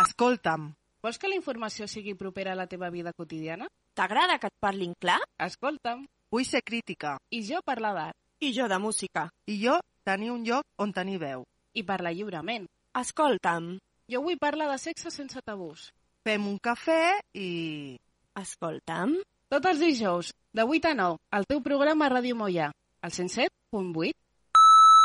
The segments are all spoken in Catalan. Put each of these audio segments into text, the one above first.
Escolta'm. Vols que la informació sigui propera a la teva vida quotidiana? T'agrada que et parlin clar? Escolta'm. Vull ser crítica. I jo parlar d'art. I jo de música. I jo tenir un lloc on tenir veu. I parlar lliurement. Escolta'm. Jo vull parlar de sexe sense tabús. Fem un cafè i... Escolta'm. Tots els dijous, de 8 a 9, al teu programa Ràdio Mollà, al 107.8.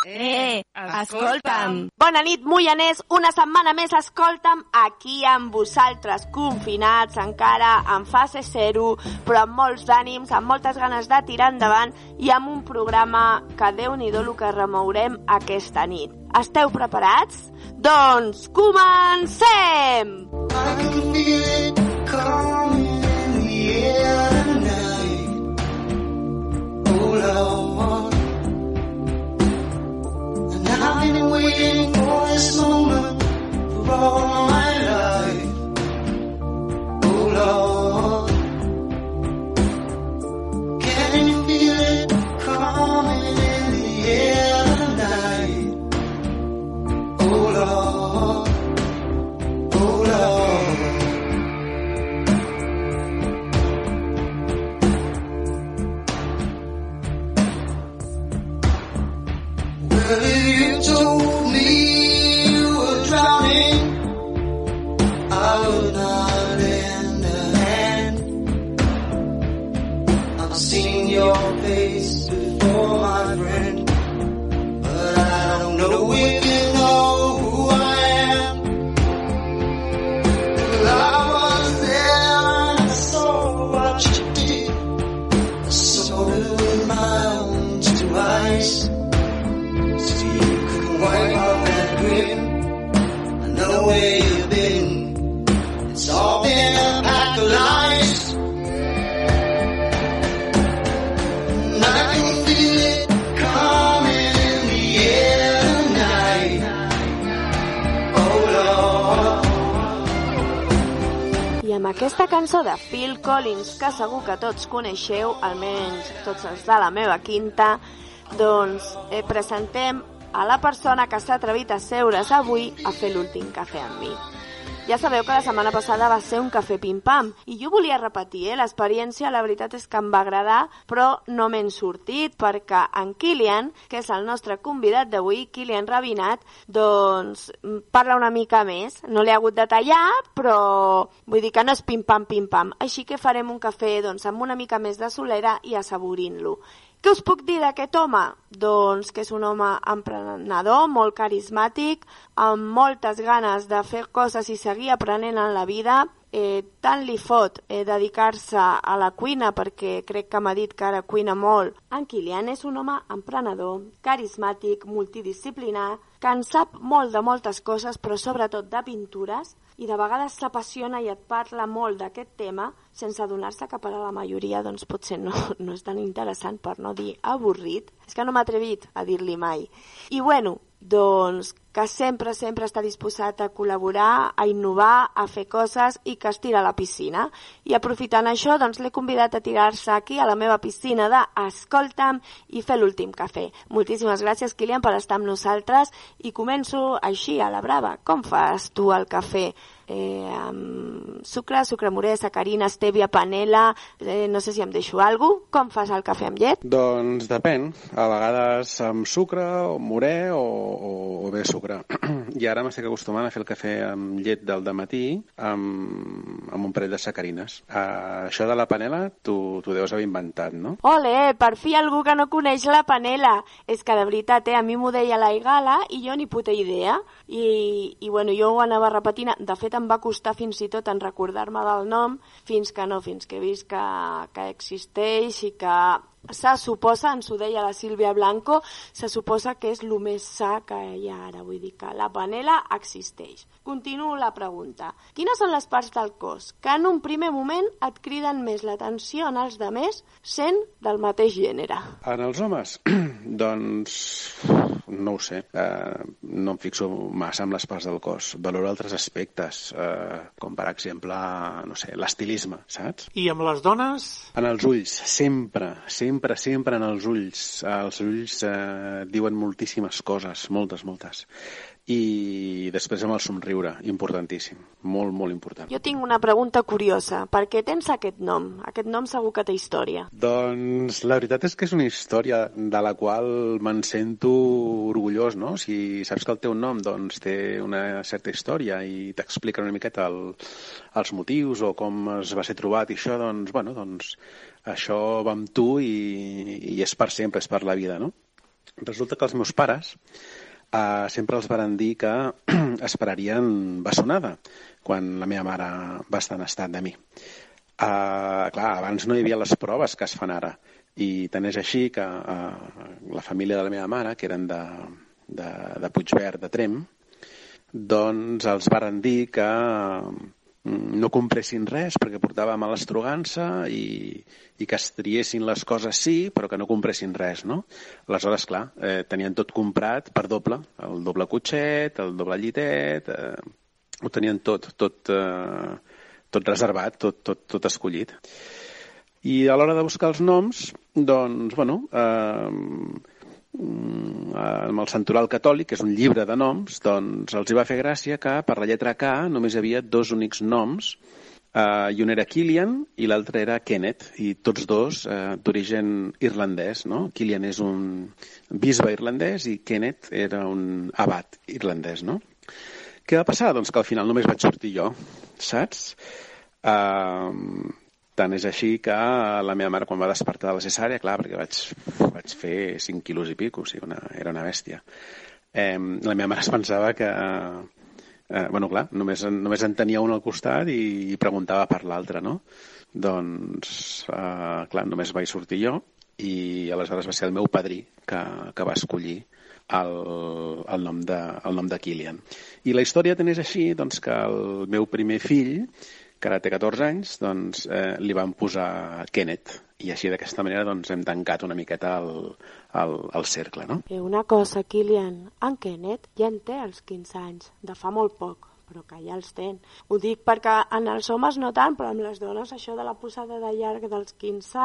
Eh, escolta'm. Bona nit, Moianès. Una setmana més, escolta'm, aquí amb vosaltres, confinats, encara en fase zero, però amb molts d'ànims, amb moltes ganes de tirar endavant i amb un programa que déu nhi el que remourem aquesta nit. Esteu preparats? Doncs comencem! I can feel it coming in the air tonight. Oh waiting for this moment for all my life. Oh Lord. Your face aquesta cançó de Phil Collins, que segur que tots coneixeu, almenys tots els de la meva quinta, doncs eh, presentem a la persona que s'ha atrevit a seure's avui a fer l'últim cafè amb mi. Ja sabeu que la setmana passada va ser un cafè pim-pam i jo volia repetir, eh? l'experiència la veritat és que em va agradar però no m'hen sortit perquè en Kilian, que és el nostre convidat d'avui, Kilian Rabinat, doncs mm, parla una mica més. No l'he hagut de tallar, però vull dir que no és pim-pam, pim-pam. Així que farem un cafè doncs, amb una mica més de solera i assaborint-lo. Què us puc dir d'aquest home? Doncs que és un home emprenedor, molt carismàtic, amb moltes ganes de fer coses i seguir aprenent en la vida. Eh, tant li fot eh, dedicar-se a la cuina, perquè crec que m'ha dit que ara cuina molt. En Kilian és un home emprenedor, carismàtic, multidisciplinar, que en sap molt de moltes coses, però sobretot de pintures, i de vegades s'apassiona i et parla molt d'aquest tema sense adonar-se que per a la majoria doncs, potser no, no és tan interessant, per no dir avorrit. És que no m'ha atrevit a dir-li mai. I bueno, doncs que sempre, sempre està disposat a col·laborar, a innovar, a fer coses i que es tira a la piscina. I aprofitant això, doncs l'he convidat a tirar-se aquí a la meva piscina de Escolta'm i fer l'últim cafè. Moltíssimes gràcies, Kilian, per estar amb nosaltres i començo així, a la brava. Com fas tu el cafè? Eh, amb sucre, sucre morè, sacarina, estèvia, panela, eh, no sé si em deixo alguna cosa. Com fas el cafè amb llet? Doncs depèn. A vegades amb sucre, o morè o, o, o bé sucre. I ara m'estic acostumant a fer el cafè amb llet del matí amb, amb un parell de sacarines. Uh, això de la panela tu, tu deus haver inventat, no? Ole, per fi algú que no coneix la panela. És que de veritat, eh, a mi m'ho deia la Igala i jo ni puta idea. I, i bueno, jo ho anava repetint. De fet, em va costar fins i tot en recordar-me del nom, fins que no, fins que he vist que, que existeix i que se suposa, ens ho deia la Sílvia Blanco, se suposa que és el més sa que hi ha ara. Vull dir que la panela existeix. Continuo la pregunta. Quines són les parts del cos que en un primer moment et criden més l'atenció en els demés sent del mateix gènere? En els homes, doncs no ho sé. Eh, no em fixo massa amb les parts del cos. Valoro altres aspectes, eh, com per exemple, no sé, l'estilisme, saps? I amb les dones? En els ulls, sempre, sempre, sempre en els ulls. Els ulls eh, diuen moltíssimes coses, moltes, moltes. I després amb el somriure, importantíssim, molt, molt important. Jo tinc una pregunta curiosa. Per què tens aquest nom? Aquest nom segur que té història. Doncs la veritat és que és una història de la qual me'n sento orgullós, no? Si saps que el teu nom doncs, té una certa història i t'explica una miqueta el, els motius o com es va ser trobat i això, doncs, bueno, doncs això va amb tu i, i és per sempre, és per la vida, no? Resulta que els meus pares eh, sempre els varen dir que esperarien bessonada quan la meva mare va estar en estat de mi. Uh, clar, abans no hi havia les proves que es fan ara i tant és així que uh, la família de la meva mare, que eren de, de, de Puigverd, de Trem, doncs els varen dir que mm, no compressin res perquè portava mala estrogança i, i que es triessin les coses sí, però que no compressin res, no? Aleshores, clar, eh, tenien tot comprat per doble, el doble cotxet, el doble llitet, eh, ho tenien tot, tot, eh, tot reservat, tot, tot, tot escollit. I a l'hora de buscar els noms, doncs, bueno, eh, mm, amb el Santoral Catòlic, que és un llibre de noms, doncs els hi va fer gràcia que per la lletra K només hi havia dos únics noms, eh, i un era Kilian i l'altre era Kenneth, i tots dos eh, d'origen irlandès, no? Kilian és un bisbe irlandès i Kenneth era un abat irlandès, no? Què va passar? Doncs que al final només vaig sortir jo, saps? Uh, tant és així que la meva mare, quan va despertar de la cesària, clar, perquè vaig, vaig fer 5 quilos i pico, o sigui, una, era una bèstia. Eh, la meva mare es pensava que... Eh, bueno, clar, només, només en tenia un al costat i, i preguntava per l'altre, no? Doncs, eh, clar, només vaig sortir jo i aleshores va ser el meu padrí que, que va escollir el, el, nom de, el nom de Kilian. I la història tenés així doncs, que el meu primer fill, que ara té 14 anys, doncs, eh, li van posar Kenneth. I així d'aquesta manera doncs, hem tancat una miqueta el, el, el cercle. No? Eh, una cosa, Kilian, en Kenneth ja en té els 15 anys, de fa molt poc però que ja els ten. Ho dic perquè en els homes no tant, però amb les dones això de la posada de llarg dels 15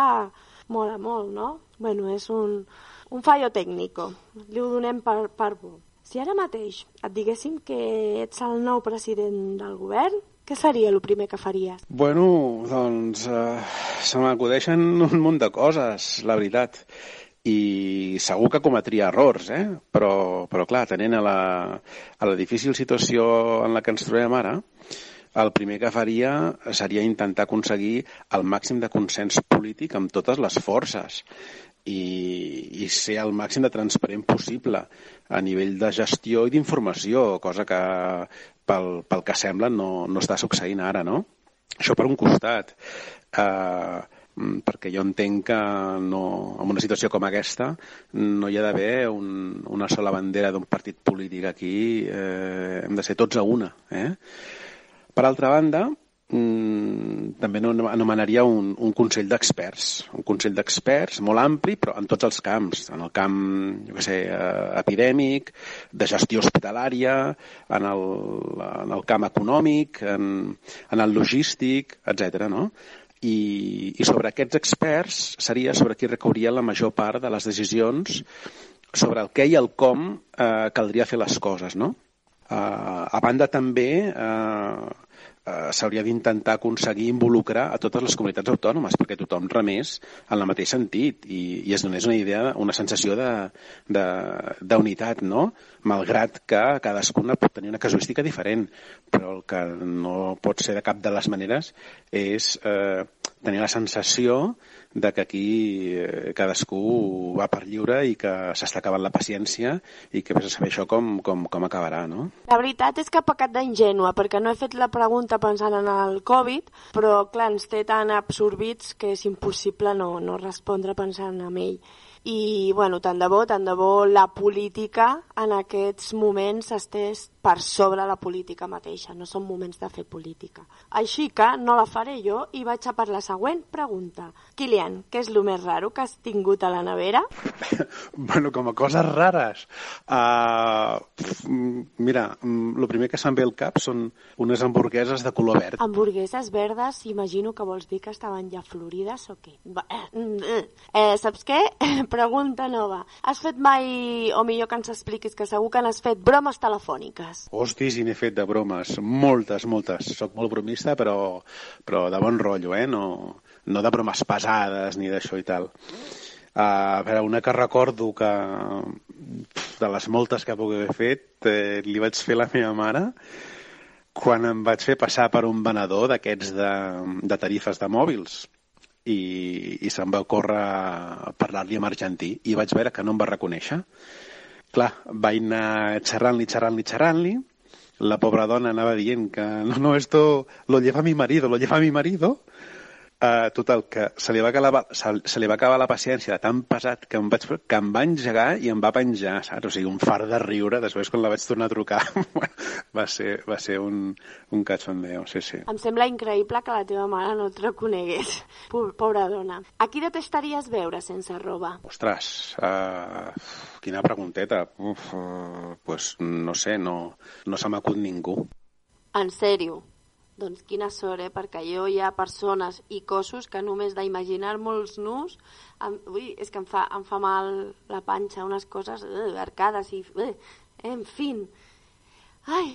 mola molt, no? Bueno, és un, un fallo tècnico. Li ho donem per, per bo. Si ara mateix et diguéssim que ets el nou president del govern, què seria el primer que faries? Bueno, doncs eh, se m'acudeixen un munt de coses, la veritat. I segur que cometria errors, eh? Però, però clar, tenint a la, a la difícil situació en la que ens trobem ara, el primer que faria seria intentar aconseguir el màxim de consens polític amb totes les forces i, i ser el màxim de transparent possible a nivell de gestió i d'informació, cosa que pel, pel que sembla no, no està succeint ara, no? Això per un costat. Eh, perquè jo entenc que no, en una situació com aquesta no hi ha d'haver un, una sola bandera d'un partit polític aquí, eh, hem de ser tots a una. Eh? Per altra banda, mm, també anomenaria un, un Consell d'Experts, un Consell d'Experts molt ampli, però en tots els camps, en el camp jo què sé, eh, epidèmic, de gestió hospitalària, en el, en el camp econòmic, en, en el logístic, etc. no? I, i sobre aquests experts seria sobre qui recauria la major part de les decisions sobre el què i el com eh, caldria fer les coses, no? Eh, a banda també eh, eh, s'hauria d'intentar aconseguir involucrar a totes les comunitats autònomes perquè tothom remés en el mateix sentit i, i es donés una idea, una sensació d'unitat, no? Malgrat que cadascuna pot tenir una casuística diferent, però el que no pot ser de cap de les maneres és eh, tenir la sensació de que aquí eh, cadascú va per lliure i que s'està acabant la paciència i que vés a saber això com, com, com acabarà, no? La veritat és que ha pecat d'ingènua, perquè no he fet la pregunta pensant en el Covid, però clar, ens té tan absorbits que és impossible no, no respondre pensant en ell. I bueno, tant de bo, tant de bo la política en aquests moments estés per sobre la política mateixa, no són moments de fer política. Així que no la faré jo i vaig a per la següent pregunta. Kilian, què és el més raro que has tingut a la nevera? Bueno, com a coses rares. Uh, mira, el primer que se'm ve al cap són unes hamburgueses de color verd. Hamburgueses verdes, imagino que vols dir que estaven ja florides o què? Eh, mm, eh. eh, saps què? Pregunta nova. Has fet mai, o millor que ens expliquis, que segur que n'has fet bromes telefòniques? Hosti, si n'he fet de bromes. Moltes, moltes. Soc molt bromista, però, però de bon rotllo, eh? No, no de bromes pesades ni d'això i tal. Uh, a veure, una que recordo que de les moltes que puc haver fet eh, li vaig fer la meva mare quan em vaig fer passar per un venedor d'aquests de, de tarifes de mòbils i, i se'm va córrer parlar-li en argentí i vaig veure que no em va reconèixer clar, vaig anar xerrant-li, la pobra dona anava dient que no, no, esto lo lleva mi marido, lo lleva mi marido, Uh, total, que se li, va acabar, se, se li va acabar la paciència de tan pesat que em, vaig, que em va engegar i em va penjar, saps? O sigui, un far de riure després quan la vaig tornar a trucar. va ser, va ser un, un cachondeo, sí, sí. Em sembla increïble que la teva mare no et reconegués. Pobra dona. A qui detestaries veure sense roba? Ostres, uh, quina pregunteta. Uf, uh, pues no sé, no, no se m'acut ningú. En sèrio? Doncs quina sort, eh? perquè jo hi ha persones i cossos que només d'imaginar-me els nus, em, ui, és que em fa, em fa mal la panxa, unes coses uh, arcades i... Uh, en fin. Ai,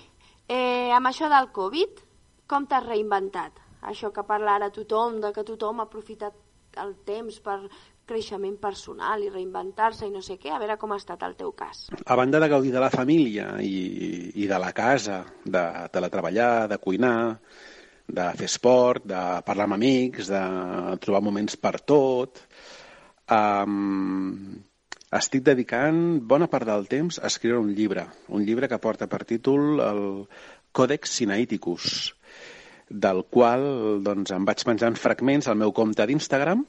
eh, amb això del Covid, com t'has reinventat? Això que parla ara tothom, de que tothom ha aprofitat el temps per creixement personal i reinventar-se i no sé què, a veure com ha estat el teu cas. A banda de gaudir de la família i, i de la casa, de teletreballar, de cuinar, de fer esport, de parlar amb amics, de trobar moments per tot, um, estic dedicant bona part del temps a escriure un llibre, un llibre que porta per títol el Codex Sinaiticus, del qual doncs, em vaig penjant fragments al meu compte d'Instagram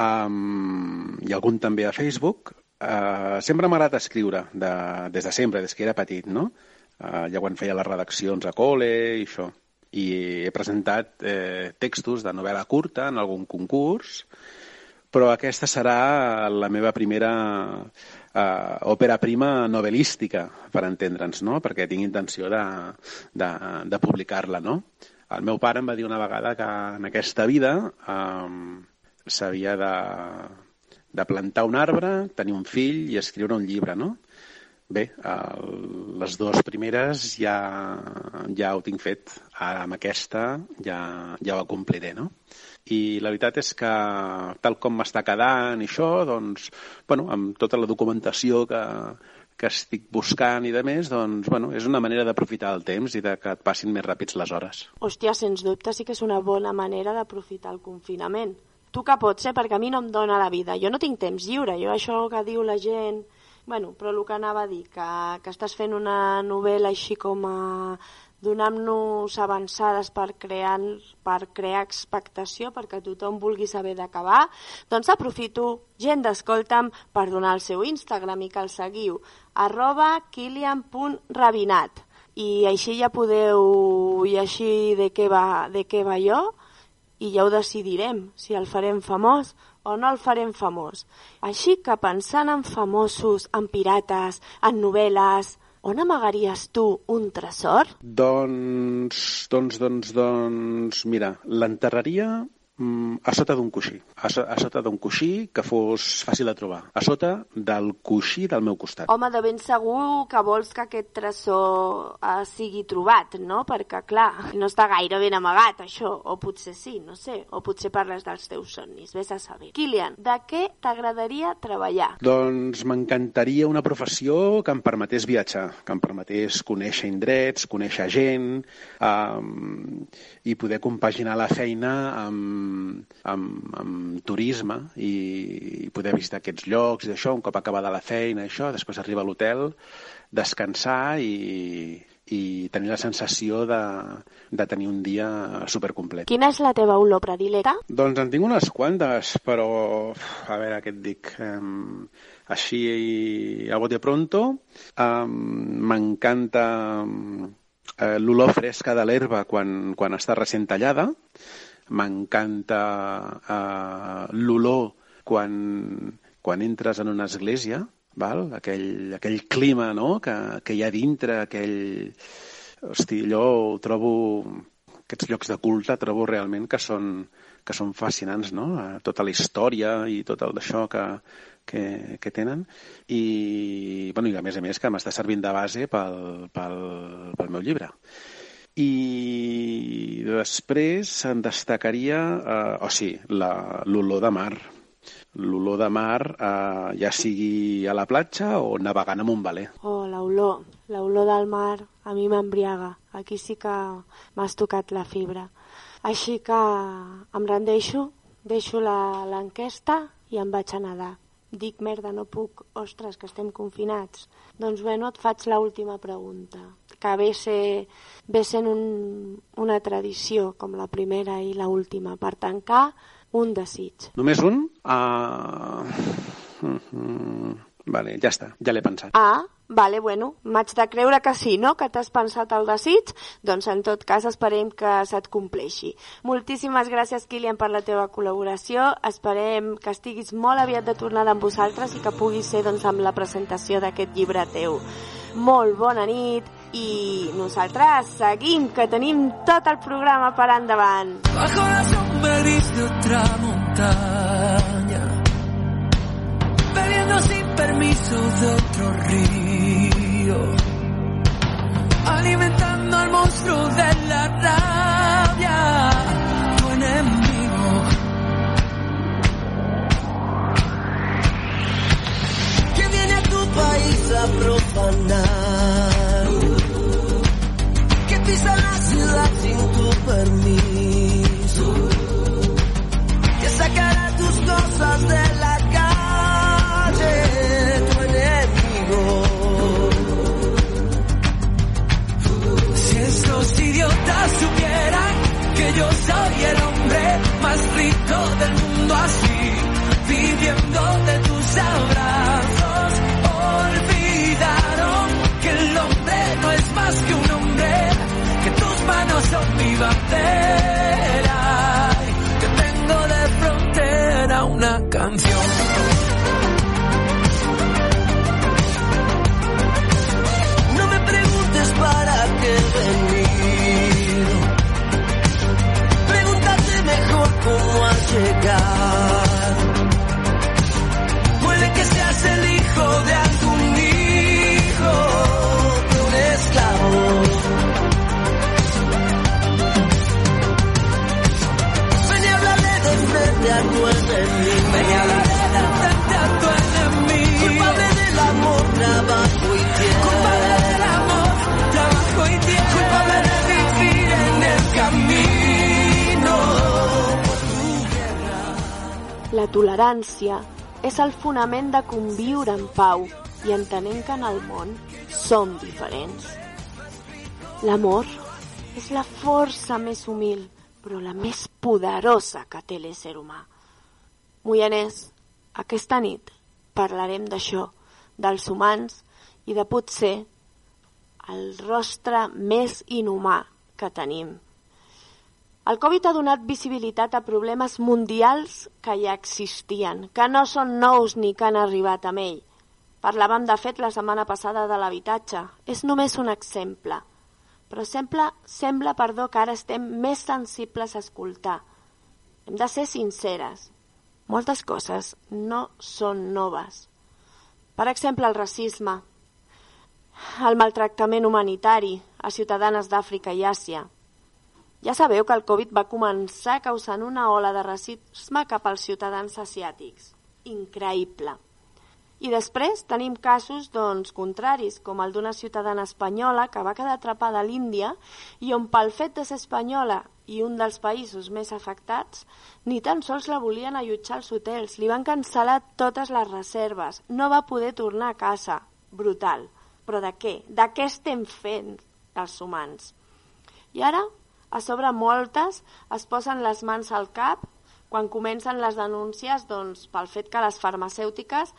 um, i algun també a Facebook. Uh, sempre m'ha agradat escriure, de, des de sempre, des que era petit, no? Uh, ja quan feia les redaccions a col·le i això. I he presentat eh, textos de novel·la curta en algun concurs, però aquesta serà la meva primera uh, òpera prima novel·lística, per entendre'ns, no? perquè tinc intenció de, de, de publicar-la. No? El meu pare em va dir una vegada que en aquesta vida um, s'havia de, de plantar un arbre, tenir un fill i escriure un llibre, no? Bé, el, les dues primeres ja, ja ho tinc fet. Ara amb aquesta ja, ja ho compliré, no? I la veritat és que, tal com m'està quedant i això, doncs, bueno, amb tota la documentació que, que estic buscant i de més, doncs, bueno, és una manera d'aprofitar el temps i de que et passin més ràpids les hores. Hòstia, sens dubte sí que és una bona manera d'aprofitar el confinament tu que pots, eh? perquè a mi no em dóna la vida. Jo no tinc temps lliure, jo això que diu la gent... Bueno, però el que anava a dir, que, que estàs fent una novel·la així com a donant-nos avançades per crear, per crear expectació, perquè tothom vulgui saber d'acabar, doncs aprofito, gent d'Escolta'm, per donar el seu Instagram i que el seguiu, arroba kilian.rabinat. I així ja podeu llegir de què va, de què va jo, i ja ho decidirem, si el farem famós o no el farem famós. Així que pensant en famosos, en pirates, en novel·les, on amagaries tu un tresor? Doncs, doncs, doncs, doncs, mira, l'enterraria a sota d'un coixí. A, so, a sota d'un coixí que fos fàcil de trobar. A sota del coixí del meu costat. Home, de ben segur que vols que aquest tresor eh, sigui trobat, no? Perquè, clar, no està gaire ben amagat, això. O potser sí, no sé. O potser parles dels teus somnis. Ves a saber. Kilian, de què t'agradaria treballar? Doncs m'encantaria una professió que em permetés viatjar, que em permetés conèixer indrets, conèixer gent um, i poder compaginar la feina amb amb, amb turisme i, i poder visitar aquests llocs i això, un cop acabada la feina, això, després arriba a l'hotel, descansar i, i tenir la sensació de, de tenir un dia supercomplet. Quina és la teva olor predilecta? Doncs en tinc unes quantes, però a veure què et dic. Um, així a bote pronto, um, m'encanta um, l'olor fresca de l'herba quan, quan està recent tallada, m'encanta uh, l'olor quan, quan entres en una església, val? Aquell, aquell clima no? que, que hi ha dintre, aquell... Hosti, allò ho trobo... Aquests llocs de culte trobo realment que són, que són fascinants, no? Tota la història i tot el d'això que, que, que tenen i, bueno, i a més a més que m'està servint de base pel, pel, pel meu llibre. I després en destacaria, eh, o oh sí, l'olor de mar, l'olor de mar, eh, ja sigui a la platja o navegant amb un valer. Oh, l'olor, l'olor del mar a mi m'embriaga. Aquí sí que m'has tocat la fibra. Així que em rendeixo, deixo l'enquesta i em vaig a nedar. Dic, merda, no puc, ostres, que estem confinats. Doncs bueno, et faig l'última pregunta, que ve, ser, ve sent un, una tradició, com la primera i la última, per tancar un desig. Només un? Uh... Mm -hmm. Vale, ja està, ja l'he pensat. Ah, vale, bueno, m'haig de creure que sí, no?, que t'has pensat el desig, doncs en tot cas esperem que se't compleixi. Moltíssimes gràcies, Kilian, per la teva col·laboració, esperem que estiguis molt aviat de tornada amb vosaltres i que puguis ser, doncs, amb la presentació d'aquest llibre teu. Molt bona nit i nosaltres seguim, que tenim tot el programa per endavant. Bajo la sombra gris de otra montaña Bebiendo sin de otro río Alimentando al monstruo de la rabia Tu enemigo. Que viene a tu país a profanar, que pisa la ciudad sin tu permiso, que sacará tus cosas de yo soy el hombre más rico amor, y del amor, y de vivir en el camino. La tolerància és el fonament de conviure en pau i entenent que en el món som diferents. L'amor és la força més humil, però la més poderosa que té l'ésser humà. Moianès, aquesta nit parlarem d'això, dels humans i de potser el rostre més inhumà que tenim. El Covid ha donat visibilitat a problemes mundials que ja existien, que no són nous ni que han arribat amb ell. Parlàvem, de fet, la setmana passada de l'habitatge. És només un exemple. Però sembla, sembla perdó, que ara estem més sensibles a escoltar. Hem de ser sinceres. Moltes coses no són noves. Per exemple, el racisme, el maltractament humanitari a ciutadanes d'Àfrica i Àsia, ja sabeu que el Covid va començar causant una ola de racisme cap als ciutadans asiàtics. Increïble. I després tenim casos doncs, contraris, com el d'una ciutadana espanyola que va quedar atrapada a l'Índia i on pel fet de ser espanyola i un dels països més afectats, ni tan sols la volien allotjar als hotels, li van cancel·lar totes les reserves, no va poder tornar a casa. Brutal. Però de què? De què estem fent? els humans. I ara, a sobre moltes es posen les mans al cap quan comencen les denúncies doncs, pel fet que les farmacèutiques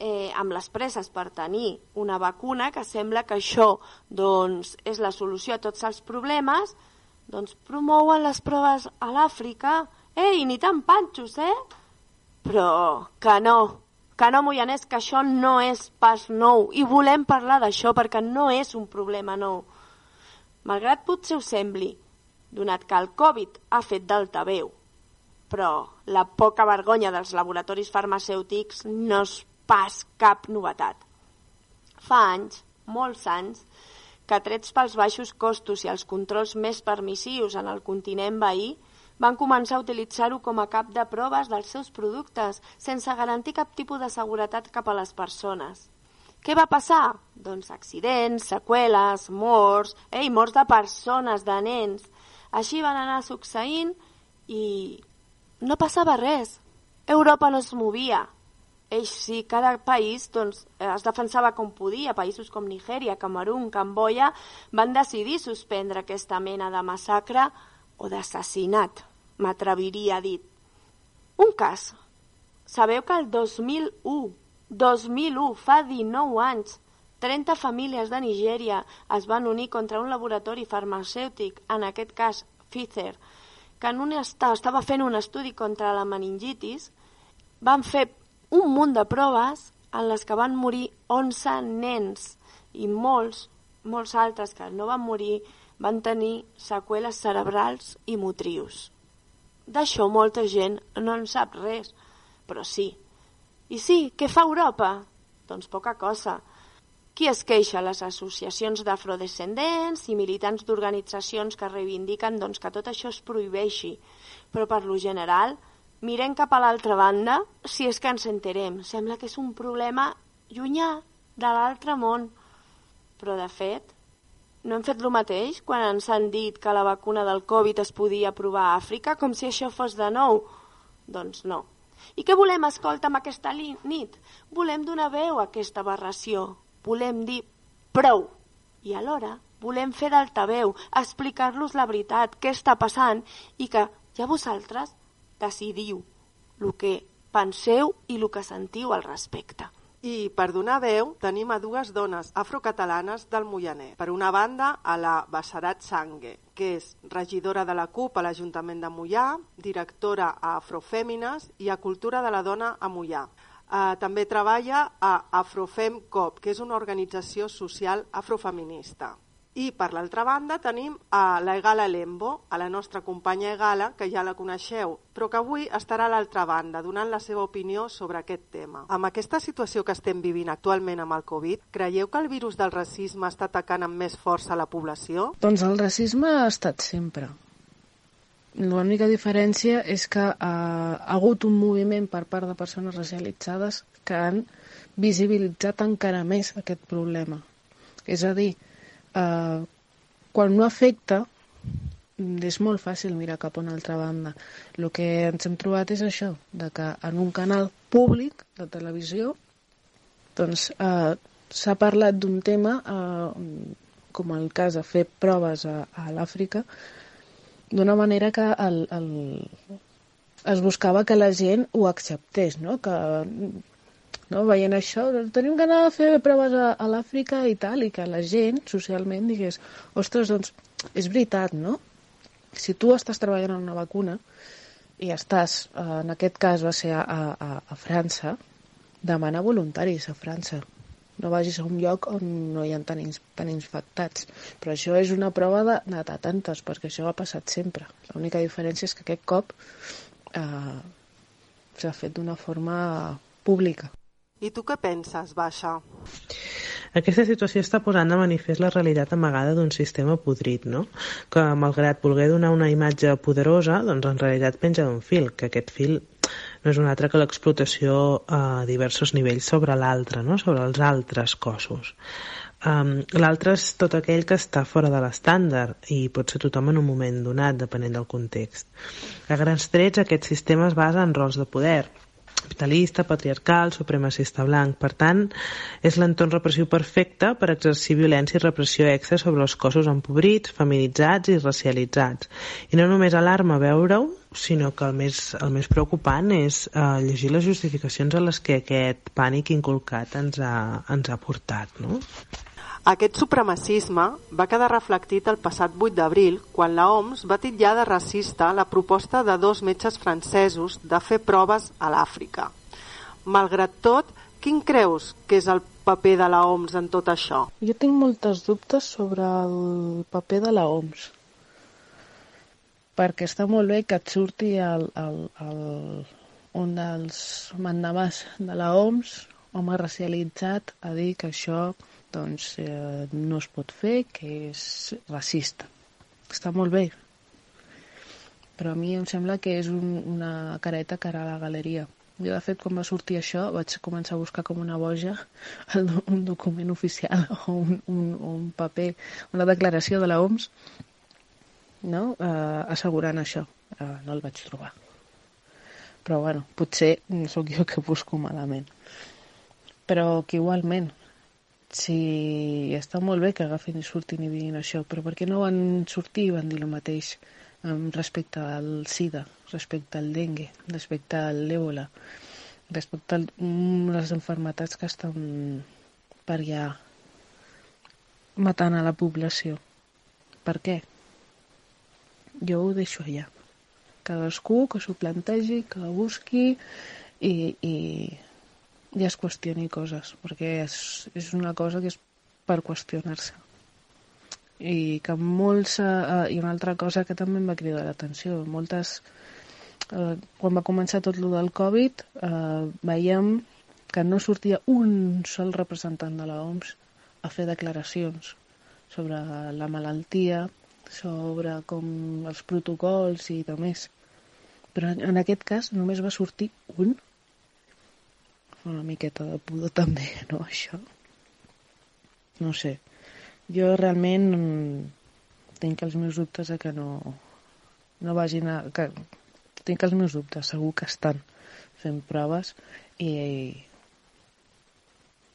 eh, amb les presses per tenir una vacuna que sembla que això doncs, és la solució a tots els problemes, doncs promouen les proves a l'Àfrica. Ei, ni tan panxos, eh? Però que no, que no, Moianès, que això no és pas nou. I volem parlar d'això perquè no és un problema nou. Malgrat potser us sembli, donat que el Covid ha fet d'altaveu, però la poca vergonya dels laboratoris farmacèutics no és pas cap novetat. Fa anys, molts anys, que trets pels baixos costos i els controls més permissius en el continent veí, van començar a utilitzar-ho com a cap de proves dels seus productes, sense garantir cap tipus de seguretat cap a les persones. Què va passar? Doncs accidents, seqüeles, morts, ei, morts de persones, de nens. Així van anar succeint i no passava res. Europa no es movia. Ells sí, cada país doncs, es defensava com podia. Països com Nigèria, Camerún, Camboya van decidir suspendre aquesta mena de massacre o d'assassinat, m'atreviria a dir. Un cas. Sabeu que el 2001, 2001, fa 19 anys, 30 famílies de Nigèria es van unir contra un laboratori farmacèutic, en aquest cas Pfizer, que en un estava, estava fent un estudi contra la meningitis, van fer un munt de proves en les que van morir 11 nens i molts, molts altres que no van morir van tenir seqüeles cerebrals i motrius. D'això molta gent no en sap res, però sí. I sí, què fa Europa? Doncs poca cosa. Qui es queixa? Les associacions d'afrodescendents i militants d'organitzacions que reivindiquen doncs, que tot això es prohibeixi. Però per lo general, mirem cap a l'altra banda si és que ens enterem. Sembla que és un problema llunyà de l'altre món. Però, de fet, no hem fet el mateix quan ens han dit que la vacuna del Covid es podia provar a Àfrica, com si això fos de nou? Doncs no. I què volem, escolta, amb aquesta nit? Volem donar veu a aquesta aberració. Volem dir prou. I alhora volem fer d'altaveu, explicar-los la veritat, què està passant, i que ja vosaltres decidiu el que penseu i el que sentiu al respecte. I per donar veu tenim a dues dones afrocatalanes del Moianès. Per una banda, a la Bassarat Sangue, que és regidora de la CUP a l'Ajuntament de Mollà, directora a Afrofèmines i a Cultura de la Dona a Mollà. Uh, també treballa a Afrofem COP, que és una organització social afrofeminista. I per l'altra banda tenim a la Egala Lembo, a la nostra companya Egala, que ja la coneixeu, però que avui estarà a l'altra banda, donant la seva opinió sobre aquest tema. Amb aquesta situació que estem vivint actualment amb el Covid, creieu que el virus del racisme està atacant amb més força la població? Doncs el racisme ha estat sempre. L'única diferència és que eh, ha hagut un moviment per part de persones racialitzades que han visibilitzat encara més aquest problema. És a dir, eh, quan no afecta és molt fàcil mirar cap a una altra banda. El que ens hem trobat és això, de que en un canal públic de televisió doncs eh, s'ha parlat d'un tema eh, com el cas de fer proves a, a l'Àfrica d'una manera que el, el, es buscava que la gent ho acceptés, no? que no? veient això, tenim que anar a fer proves a, a l'Àfrica i tal, i que la gent socialment digués, ostres, doncs és veritat, no? Si tu estàs treballant en una vacuna i estàs, eh, en aquest cas va ser a, a, a França, demana voluntaris a França. No vagis a un lloc on no hi ha tan, tan infectats. Però això és una prova de, de tantes, perquè això ha passat sempre. L'única diferència és que aquest cop eh, s'ha fet d'una forma pública. I tu què penses, Baixa? Aquesta situació està posant de manifest la realitat amagada d'un sistema podrit, no? Que, malgrat voler donar una imatge poderosa, doncs en realitat penja d'un fil, que aquest fil no és un altre que l'explotació a diversos nivells sobre l'altre, no? sobre els altres cossos. Um, L'altre és tot aquell que està fora de l'estàndard i pot ser tothom en un moment donat, depenent del context. A grans trets, aquest sistema es basa en rols de poder, capitalista, patriarcal, supremacista blanc. Per tant, és l'entorn repressiu perfecte per exercir violència i repressió extra sobre els cossos empobrits, feminitzats i racialitzats. I no només alarma veure-ho, sinó que el més, el més preocupant és eh, llegir les justificacions a les que aquest pànic inculcat ens ha, ens ha portat. No? Aquest supremacisme va quedar reflectit el passat 8 d'abril quan la OMS va titllar de racista la proposta de dos metges francesos de fer proves a l'Àfrica. Malgrat tot, quin creus que és el paper de la OMS en tot això? Jo tinc moltes dubtes sobre el paper de la OMS. Perquè està molt bé que et surti el, el, el, un dels mandamàs de la OMS, home racialitzat, a dir que això doncs, eh, no es pot fer, que és racista. Està molt bé. Però a mi em sembla que és un, una careta cara a la galeria. Jo, de fet, quan va sortir això, vaig començar a buscar com una boja el, un document oficial o un, un, un paper, una declaració de la OMS no? eh, assegurant això. Eh, no el vaig trobar. Però, bueno, potser sóc jo que busco malament. Però que igualment, si està molt bé que agafin i surtin i diguin això, però per què no van sortir i van dir el mateix respecte al SIDA, respecte al dengue, respecte a l'èbola, respecte a um, les enfermetats que estan per allà matant a la població. Per què? Jo ho deixo allà. Cadascú que s'ho plantegi, que la busqui i, i, i es qüestioni coses, perquè és, és una cosa que és per qüestionar-se. I que molts... Eh, I una altra cosa que també em va cridar l'atenció, moltes... Eh, quan va començar tot lo del Covid, eh, veiem que no sortia un sol representant de la OMS a fer declaracions sobre la malaltia, sobre com els protocols i de més. Però en aquest cas només va sortir un una miqueta de pudor també, no, això? No sé. Jo realment tinc els meus dubtes de que no, no vagin a... Que, tinc els meus dubtes, segur que estan fent proves i,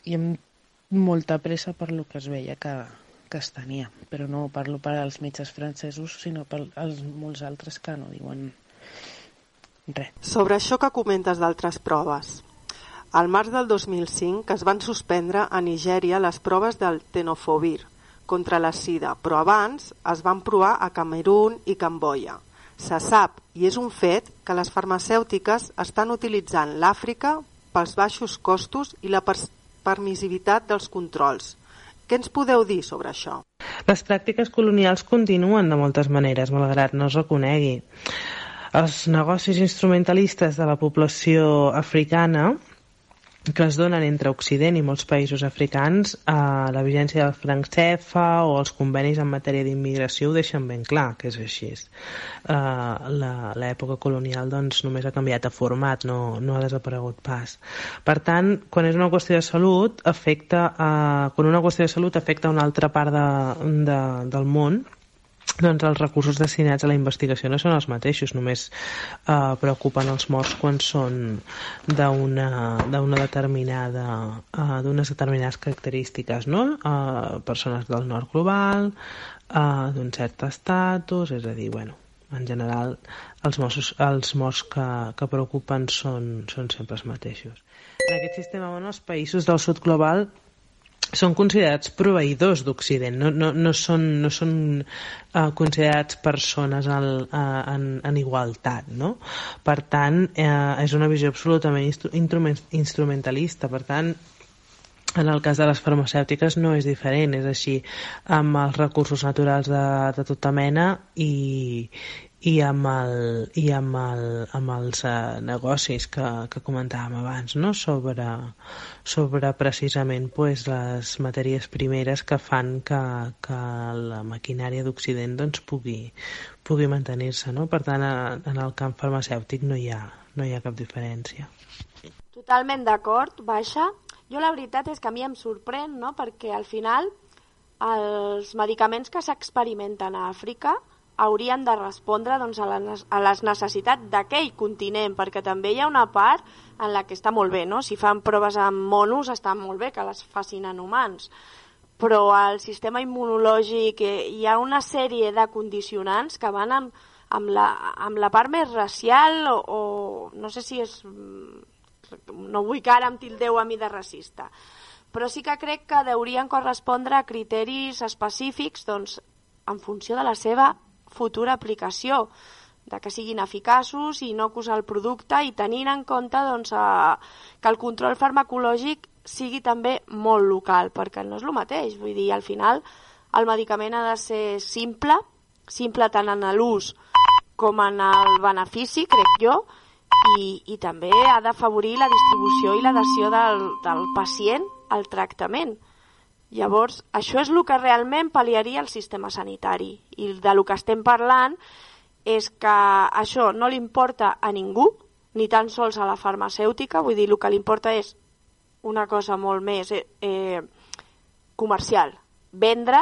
i amb molta pressa per lo que es veia que, que es tenia. Però no parlo per als metges francesos, sinó per als molts altres que no diuen res. Sobre això que comentes d'altres proves, al març del 2005 que es van suspendre a Nigèria les proves del tenofovir contra la sida, però abans es van provar a Camerún i Camboya. Se sap, i és un fet, que les farmacèutiques estan utilitzant l'Àfrica pels baixos costos i la permissivitat dels controls. Què ens podeu dir sobre això? Les pràctiques colonials continuen de moltes maneres, malgrat no es reconegui. Els negocis instrumentalistes de la població africana que es donen entre Occident i molts països africans, eh, la vigència del franc CEFA o els convenis en matèria d'immigració ho deixen ben clar que és així. Eh, L'època colonial doncs, només ha canviat de format, no, no ha desaparegut pas. Per tant, quan és una qüestió de salut, afecta, eh, quan una qüestió de salut afecta una altra part de, de, del món, doncs els recursos destinats a la investigació no són els mateixos, només eh, preocupen els morts quan són d'una determinada eh, d'unes determinades característiques, no? Eh, persones del nord global, eh, d'un cert estatus, és a dir, bueno, en general els, mossos, els morts que, que preocupen són, són sempre els mateixos. En aquest sistema, bueno, els països del sud global són considerats proveïdors d'Occident, no, no, no són, no són uh, considerats persones al, uh, en, en igualtat. No? Per tant, uh, és una visió absolutament instru instrumentalista. Per tant, en el cas de les farmacèutiques no és diferent, és així amb els recursos naturals de, de tota mena i, i amb, el, i amb, el, amb els eh, negocis que, que comentàvem abans, no? sobre, sobre precisament pues, les matèries primeres que fan que, que la maquinària d'Occident doncs, pugui, pugui mantenir-se. No? Per tant, en el camp farmacèutic no hi ha, no hi ha cap diferència. Totalment d'acord, Baixa. Jo la veritat és que a mi em sorprèn, no? perquè al final els medicaments que s'experimenten a Àfrica haurien de respondre doncs, a, les, a les necessitats d'aquell continent, perquè també hi ha una part en la que està molt bé, no? Si fan proves amb monos està molt bé que les facin en humans, però al sistema immunològic eh, hi ha una sèrie de condicionants que van amb, amb, la, amb la part més racial o, o no sé si és... no vull que ara em tildeu a mi de racista, però sí que crec que haurien correspondre a criteris específics doncs, en funció de la seva futura aplicació, de que siguin eficaços, inocus al producte i tenint en compte doncs, a, que el control farmacològic sigui també molt local, perquè no és el mateix. Vull dir, al final el medicament ha de ser simple, simple tant en l'ús com en el benefici, crec jo, i, i també ha d'afavorir la distribució i l'adhesió del, del pacient al tractament. Llavors, això és el que realment pal·liaria el sistema sanitari. I de lo que estem parlant és que això no li importa a ningú, ni tan sols a la farmacèutica, vull dir, el que li importa és una cosa molt més eh, eh, comercial, vendre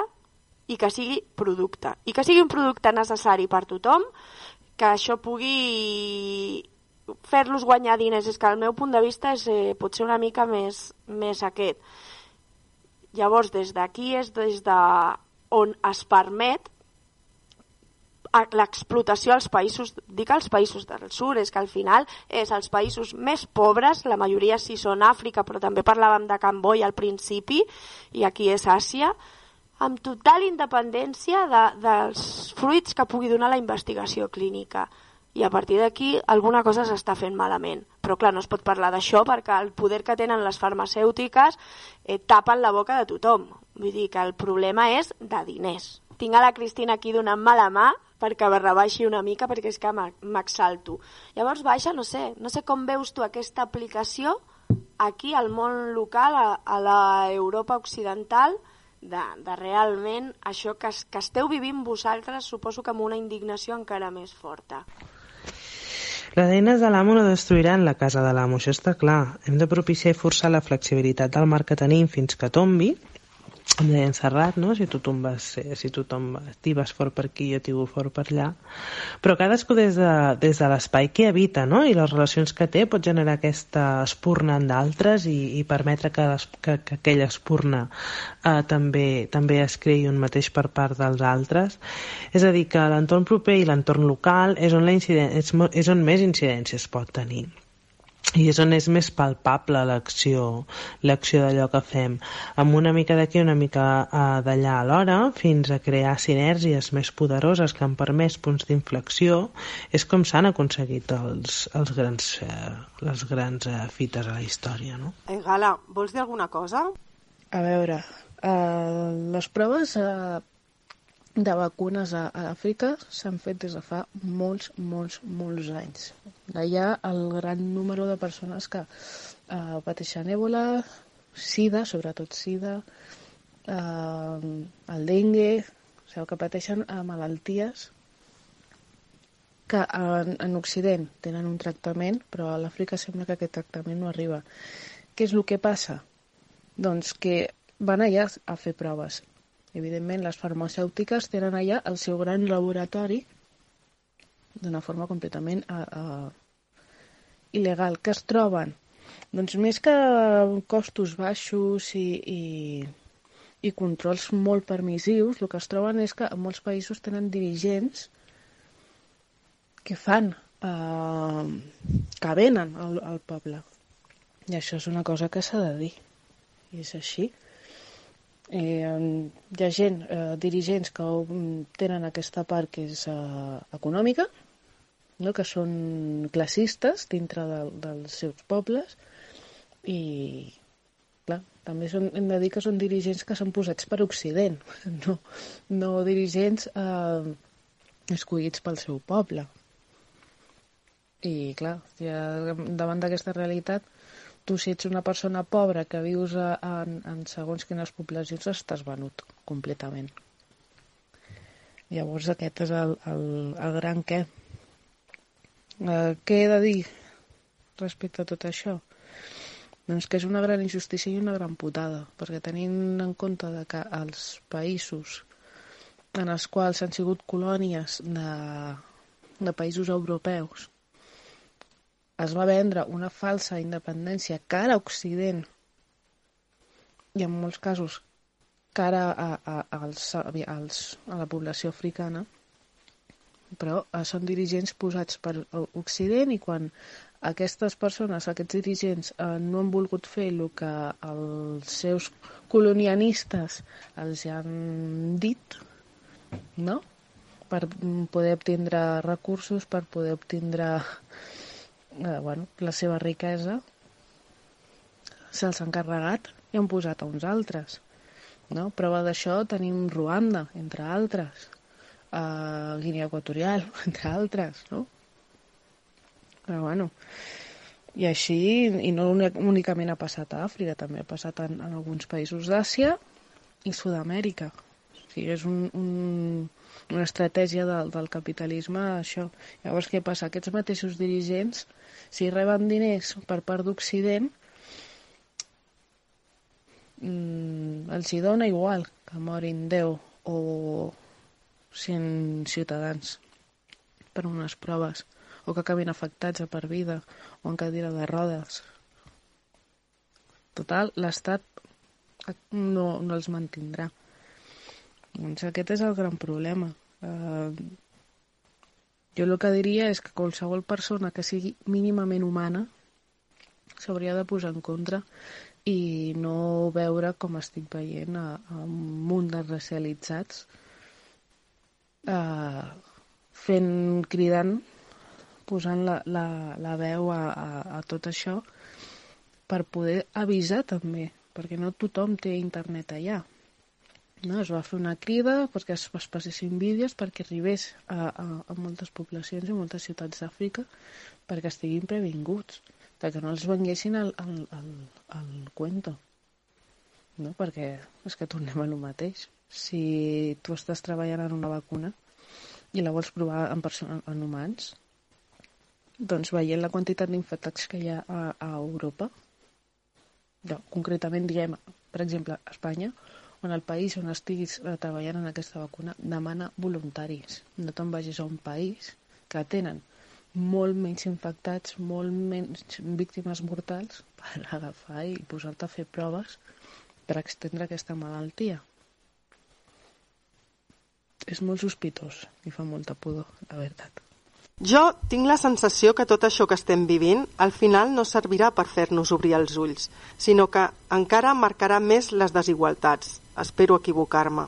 i que sigui producte. I que sigui un producte necessari per tothom, que això pugui fer-los guanyar diners. És que el meu punt de vista és eh, potser una mica més, més aquest Llavors, des d'aquí és des de on es permet l'explotació als països, dic als països del sud, és que al final és als països més pobres, la majoria sí són Àfrica, però també parlàvem de Camboi al principi, i aquí és Àsia, amb total independència de, dels fruits que pugui donar la investigació clínica i a partir d'aquí alguna cosa s'està fent malament. Però clar, no es pot parlar d'això perquè el poder que tenen les farmacèutiques eh, tapen la boca de tothom. Vull dir que el problema és de diners. Tinc a la Cristina aquí donant-me la mà perquè me rebaixi una mica perquè és que m'exalto. Llavors, Baixa, no sé, no sé com veus tu aquesta aplicació aquí al món local, a, a la Europa occidental, de, de realment això que, que esteu vivint vosaltres, suposo que amb una indignació encara més forta. Les eines de l'amo no destruiran la casa de l'amo, això està clar. Hem de propiciar i forçar la flexibilitat del marc que tenim fins que tombi em deia en Serrat, no? si tothom vas, si tothom t'hi vas fort per aquí, jo t'hi fort per allà, però cadascú des de, des de l'espai que habita no? i les relacions que té pot generar aquesta espurna en d'altres i, i permetre que, les, que, que aquella espurna eh, també, també es creï un mateix per part dels altres. És a dir, que l'entorn proper i l'entorn local és on, la és, és on més incidència es pot tenir i és on és més palpable l'acció l'acció d'allò que fem amb una mica d'aquí una mica uh, d'allà alhora fins a crear sinergies més poderoses que han permès punts d'inflexió és com s'han aconseguit els, els grans, uh, les grans uh, fites a la història no? Eh, Gala, vols dir alguna cosa? A veure, uh, les proves uh, de vacunes a, a Àfrica s'han fet des de fa molts, molts, molts anys. Allà el gran número de persones que eh, pateixen èbola, sida, sobretot sida, eh, el dengue, o sigui, que pateixen eh, malalties que en, en Occident tenen un tractament, però a l'Àfrica sembla que aquest tractament no arriba. Què és el que passa? Doncs que van allà a fer proves Evidentment, les farmacèutiques tenen allà el seu gran laboratori d'una forma completament uh, uh, il·legal. Que es troben? Doncs més que costos baixos i, i, i controls molt permissius, el que es troben és que en molts països tenen dirigents que fan, uh, que venen al, al poble. I això és una cosa que s'ha de dir. I és així. Eh, hi ha gent, eh, dirigents que tenen aquesta part que és eh, econòmica, no? que són classistes dintre de, dels seus pobles i clar, també són, hem de dir que són dirigents que són posats per Occident, no, no dirigents eh, escollits pel seu poble. I clar, ja, davant d'aquesta realitat tu si ets una persona pobra que vius a, en, en segons quines poblacions estàs venut completament. Llavors aquest és el, el, el gran què. Eh, què he de dir respecte a tot això? Doncs que és una gran injustícia i una gran putada, perquè tenint en compte de que els països en els quals han sigut colònies de, de països europeus, es va vendre una falsa independència cara a Occident i en molts casos cara a, a, als, als, a la població africana, però eh, són dirigents posats per Occident i quan aquestes persones, aquests dirigents, eh, no han volgut fer el que els seus colonialistes els han dit, no? per poder obtindre recursos, per poder obtindre eh, bueno, la seva riquesa, se'ls han carregat i han posat a uns altres. No? Prova d'això tenim Ruanda, entre altres, eh, Guinea Equatorial, entre altres, no? Però bueno, i així, i no únicament ha passat a Àfrica, també ha passat en, en alguns països d'Àsia i Sud-amèrica. O sigui, és un, un, una estratègia del, del capitalisme, això. Llavors, què passa? Aquests mateixos dirigents, si reben diners per part d'Occident, mmm, els hi dona igual que morin 10 o 100 ciutadans per unes proves o que acabin afectats a per vida o en cadira de rodes. Total, l'Estat no, no els mantindrà. Doncs aquest és el gran problema. Uh, jo el que diria és que qualsevol persona que sigui mínimament humana s'hauria de posar en contra i no veure com estic veient a, a un munt de racialitzats eh, fent, cridant posant la, la, la veu a, a, a tot això per poder avisar també, perquè no tothom té internet allà. No? Es va fer una crida perquè es, es passessin vídeos perquè arribés a, a, a moltes poblacions i moltes ciutats d'Àfrica perquè estiguin previnguts, que no els venguessin al, al, al, al cuento. No? Perquè és que tornem a lo mateix. Si tu estàs treballant en una vacuna i la vols provar en, en humans, doncs veient la quantitat d'infectats que hi ha a, a Europa, no, concretament diem, per exemple, a Espanya, on el país on estiguis eh, treballant en aquesta vacuna demana voluntaris. No te'n vagis a un país que tenen molt menys infectats, molt menys víctimes mortals per agafar i posar-te a fer proves per extendre aquesta malaltia. És molt sospitós i fa molta pudor, la veritat. Jo tinc la sensació que tot això que estem vivint al final no servirà per fer-nos obrir els ulls, sinó que encara marcarà més les desigualtats. Espero equivocar-me.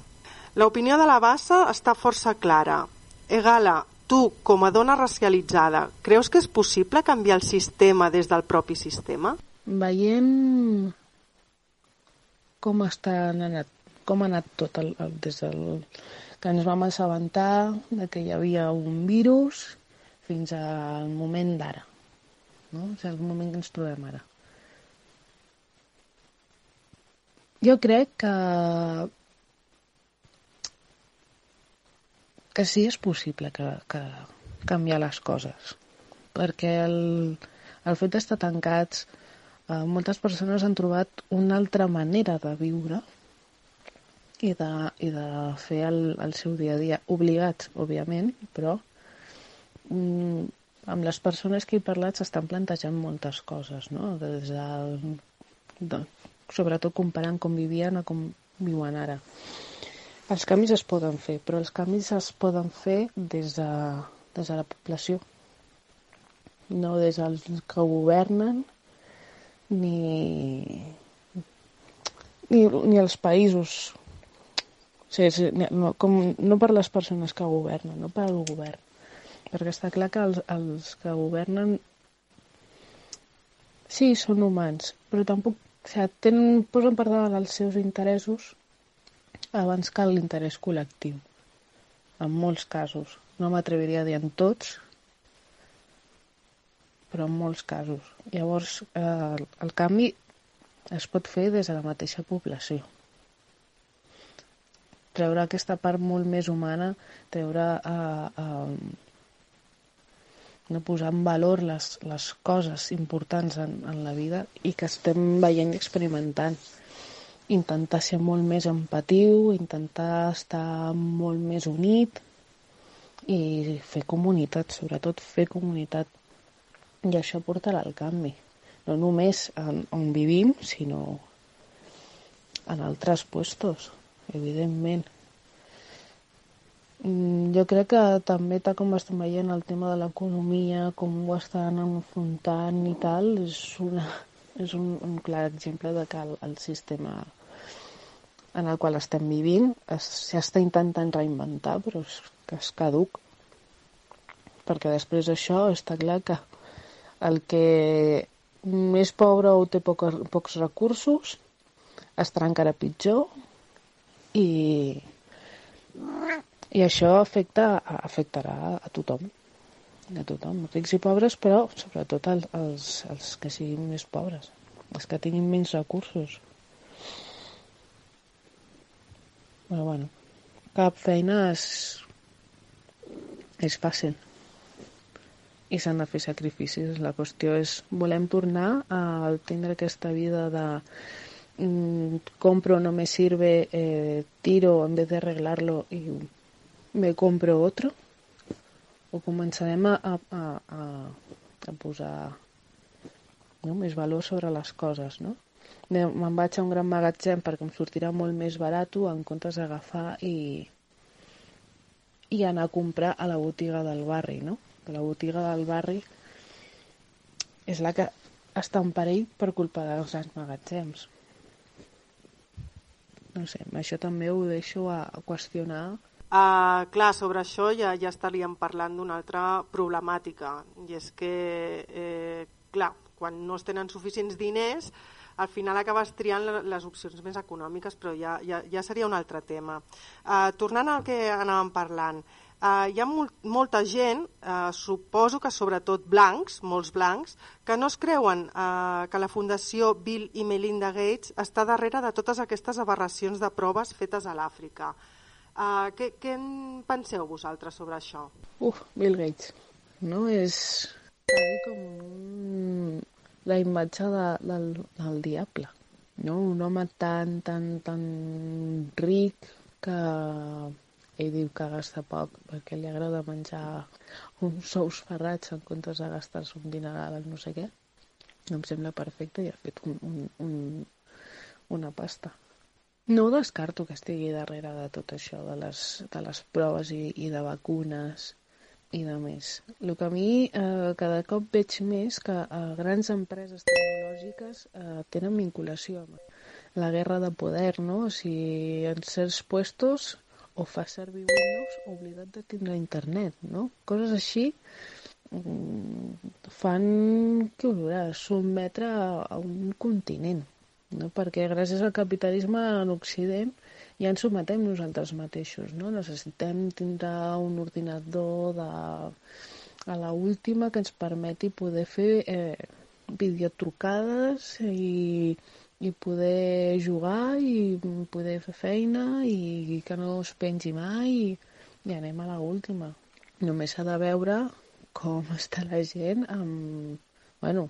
L'opinió de la bassa està força clara. Egala, tu, com a dona racialitzada, creus que és possible canviar el sistema des del propi sistema? Veient com està anat, com ha anat tot el, el, des del que ens vam assabentar de que hi havia un virus fins al moment d'ara. No? És el moment que ens trobem ara. Jo crec que que sí és possible que, que canviar les coses perquè el, el fet d'estar tancats eh, moltes persones han trobat una altra manera de viure i de, i de fer el, el seu dia a dia obligats, òbviament, però amb les persones que he parlat s'estan plantejant moltes coses, no? Des de, de, sobretot comparant com vivien a com viuen ara. Els canvis es poden fer, però els canvis es poden fer des de, des de la població, no des dels que governen ni, ni, ni els països. O sigui, no, com, no per les persones que governen, no per al govern perquè està clar que els, els que governen sí, són humans, però tampoc o sigui, tenen, posen per davant els seus interessos abans que l'interès col·lectiu. En molts casos. No m'atreviria a dir en tots, però en molts casos. Llavors, eh, el, canvi es pot fer des de la mateixa població. Treure aquesta part molt més humana, treure eh, eh, no posar en valor les, les coses importants en, en la vida i que estem veient i experimentant. intentar ser molt més empatiu, intentar estar molt més unit i fer comunitat, sobretot fer comunitat. I això portarà al canvi. No només en, on vivim, sinó en altres puestos, evidentment. Mm, Jo crec que també, tal com estem veient, el tema de l'economia, com ho estan enfrontant i tal, és, una, és un, un clar exemple de que el, el sistema en el qual estem vivint es- s'està intentant reinventar, però és, que és caduc. Perquè després d'això està clar que el que més pobre o té pocs, pocs recursos estarà encara pitjor i, i això afecta, afectarà a tothom a tothom, rics i pobres però sobretot al- als, als que siguin més pobres els que tinguin menys recursos però bueno cap feina és és fàcil i s'han de fer sacrificis. La qüestió és, volem tornar a tindre aquesta vida de mm, compro, no me sirve, eh, tiro en vez de arreglarlo y me compro otro? O començarem a, a, a, a, posar no, més valor sobre les coses, no? Me- Me'n vaig a un gran magatzem perquè em sortirà molt més barat en comptes d'agafar i, i anar a comprar a la botiga del barri, no? La botiga del barri és la que està en perill per culpa dels grans magatzems. No sé, això també ho deixo a, a qüestionar. Uh, clar, sobre això ja, ja estaríem parlant d'una altra problemàtica, i és que, eh, clar, quan no es tenen suficients diners, al final acabes triant le- les opcions més econòmiques, però ja, ja, ja seria un altre tema. Uh, tornant al que anàvem parlant, uh, hi ha molt, molta gent, uh, suposo que sobretot blancs, molts blancs, que no es creuen uh, que la Fundació Bill i Melinda Gates està darrere de totes aquestes aberracions de proves fetes a l'Àfrica. Què, què en penseu vosaltres sobre això? Uf, Bill Gates, no? És com un... la imatge de, del, del diable, no? Un home tan, tan, tan ric que ell diu que gasta poc perquè li agrada menjar uns sous ferrats en comptes de gastar-se un dineral en no sé què. Em sembla perfecte i ha fet un, un, un, una pasta. No ho descarto que estigui darrere de tot això, de les, de les proves i, i de vacunes i de més. El que a mi eh, cada cop veig més que eh, grans empreses tecnològiques eh, tenen vinculació amb la guerra de poder, no? Si en certs puestos o fa servir Windows o oblidat de tindre internet, no? Coses així mm, fan, què ho veuràs, sotmetre a un continent, no? perquè gràcies al capitalisme en Occident ja ens sometem nosaltres mateixos, no? Necessitem tindre un ordinador de, a la última que ens permeti poder fer eh, videotrucades i, i poder jugar i poder fer feina i, que no es pengi mai i, i anem a la última. Només s'ha de veure com està la gent amb, bueno,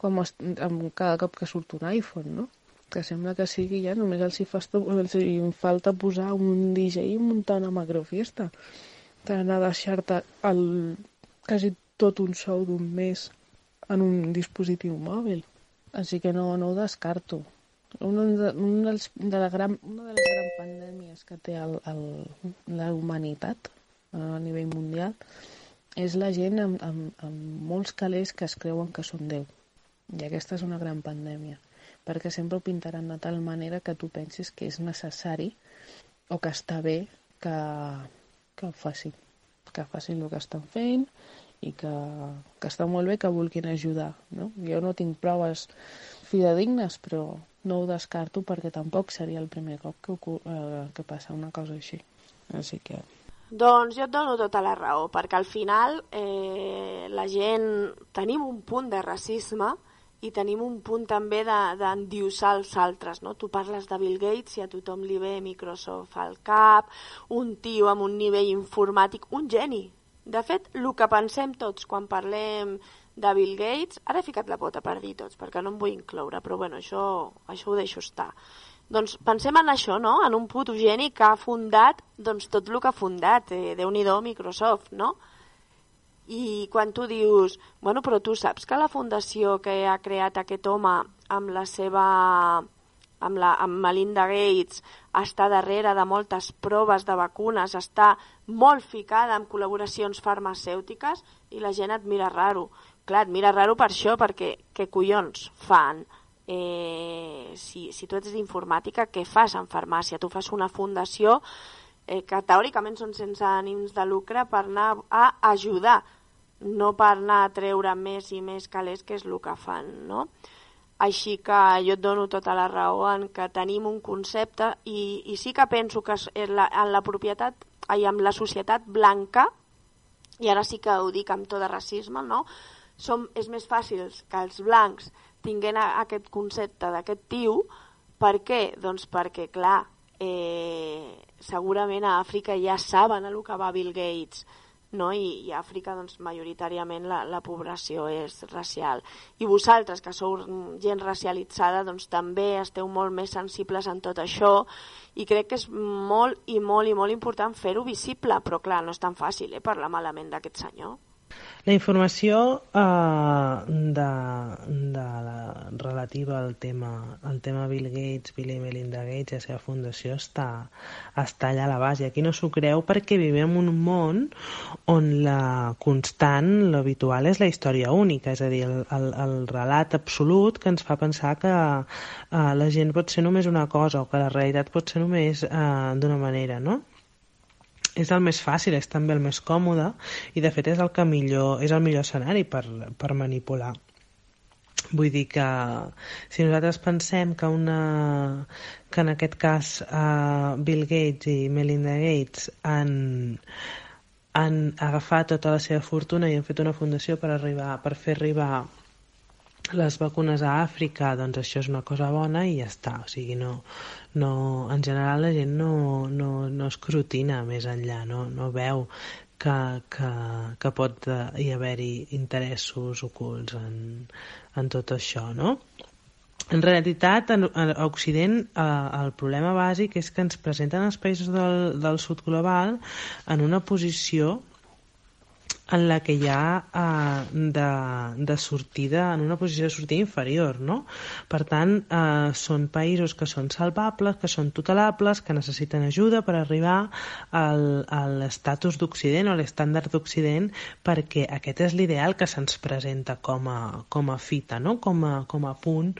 com est, amb cada cop que surt un iPhone, no? Que sembla que sigui ja, només els hi, fa, els hi falta posar un DJ i muntar una macrofiesta. D'anar a deixar-te el, quasi tot un sou d'un mes en un dispositiu mòbil. Així que no, no ho descarto. Una de, un dels, de la gran, una de les grans pandèmies que té el, el, la humanitat a nivell mundial és la gent amb, amb, amb molts calés que es creuen que són Déu. I aquesta és una gran pandèmia, perquè sempre ho pintaran de tal manera que tu pensis que és necessari o que està bé que, que ho facin, que facin el que estan fent i que, que està molt bé que vulguin ajudar. No? Jo no tinc proves fidedignes, però no ho descarto perquè tampoc seria el primer cop que, eh, que passa una cosa així. Així que Doncs jo et dono tota la raó, perquè al final eh, la gent tenim un punt de racisme i tenim un punt també de- d'endiosar els altres, no? Tu parles de Bill Gates i a tothom li ve Microsoft al cap, un tio amb un nivell informàtic, un geni. De fet, el que pensem tots quan parlem de Bill Gates, ara he ficat la pota per dir tots, perquè no em vull incloure, però bueno, això, això ho deixo estar. Doncs pensem en això, no? En un puto geni que ha fundat doncs, tot el que ha fundat. Eh, Déu-n'hi-do Microsoft, no? I quan tu dius, bueno, però tu saps que la fundació que ha creat aquest home amb la seva amb, la, amb Melinda Gates està darrere de moltes proves de vacunes, està molt ficada en col·laboracions farmacèutiques i la gent et mira raro. Clar, et mira raro per això, perquè què collons fan? Eh, si, si tu ets d'informàtica, què fas en farmàcia? Tu fas una fundació eh, que teòricament són sense ànims de lucre per anar a ajudar, no per anar a treure més i més calés, que és el que fan, no? Així que jo et dono tota la raó en que tenim un concepte i, i sí que penso que en la, en la propietat, ai, en la societat blanca, i ara sí que ho dic amb tot de racisme, no? Som, és més fàcil que els blancs tinguin aquest concepte d'aquest tio, per què? Doncs perquè, clar, eh, segurament a Àfrica ja saben el que va Bill Gates, no? I, i a Àfrica doncs, majoritàriament la, la població és racial. I vosaltres, que sou gent racialitzada, doncs, també esteu molt més sensibles en tot això i crec que és molt i molt i molt important fer-ho visible, però clar, no és tan fàcil eh, parlar malament d'aquest senyor. La informació eh, de, de la, relativa al tema, al tema Bill Gates, Bill i Melinda Gates i la seva fundació està, està allà a la base. Aquí no s'ho creu perquè vivim en un món on la constant, l'habitual, és la història única, és a dir, el, el, el relat absolut que ens fa pensar que eh, la gent pot ser només una cosa o que la realitat pot ser només eh, d'una manera, no? És el més fàcil, és també el més còmode i de fet és el que millor, és el millor escenari per, per manipular. Vull dir que si nosaltres pensem que una que en aquest cas uh, Bill Gates i Melinda Gates han, han agafat tota la seva fortuna i han fet una fundació per arribar per fer arribar les vacunes a Àfrica, doncs això és una cosa bona i ja està. O sigui, no, no, en general la gent no, no, no escrutina més enllà, no, no veu que, que, que pot hi haver-hi interessos ocults en, en tot això, no? En realitat, a Occident, eh, el problema bàsic és que ens presenten els països del, del sud global en una posició en la que hi ha eh, de, de sortida, en una posició de sortida inferior, no? Per tant, eh, són països que són salvables, que són tutelables, que necessiten ajuda per arribar al, a l'estatus d'Occident o a l'estàndard d'Occident, perquè aquest és l'ideal que se'ns presenta com a, com a fita, no? com, a, com a punt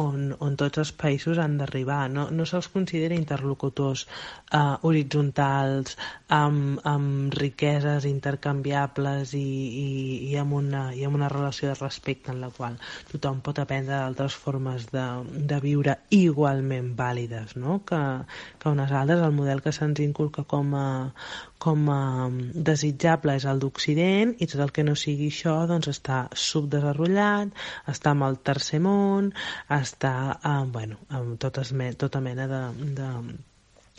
on, on tots els països han d'arribar. No, no se'ls considera interlocutors eh, horitzontals, amb, amb riqueses intercanviables i, i, i, amb una, i amb una relació de respecte en la qual tothom pot aprendre d'altres formes de, de viure igualment vàlides no? que, que unes altres. El model que se'ns inculca com a, com a desitjable és el d'Occident i tot el que no sigui això doncs està subdesenvolupat, està amb el tercer món, està eh, bueno, amb totes, tota mena de, de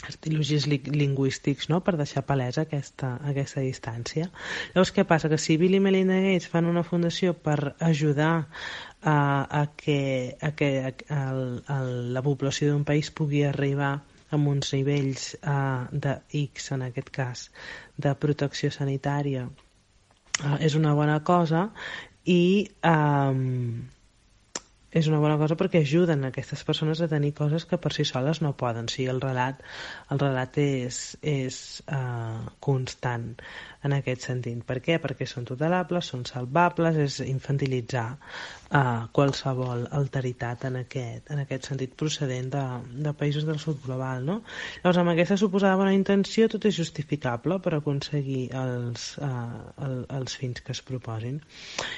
estilogis lingüístics no? per deixar palesa aquesta, aquesta distància. Llavors, què passa? Que si Bill i Melinda Gates fan una fundació per ajudar a, a que, a que a, a, a la població d'un país pugui arribar amb uns nivells eh, de X, en aquest cas, de protecció sanitària, eh, és una bona cosa i eh, és una bona cosa perquè ajuden aquestes persones a tenir coses que per si soles no poden. O sigui, el relat, el relat és, és uh, constant en aquest sentit. Per què? Perquè són tutelables, són salvables, és infantilitzar uh, qualsevol alteritat en aquest, en aquest sentit procedent de, de països del sud global. No? Llavors, amb aquesta suposada bona intenció, tot és justificable per aconseguir els, uh, el, els fins que es proposin.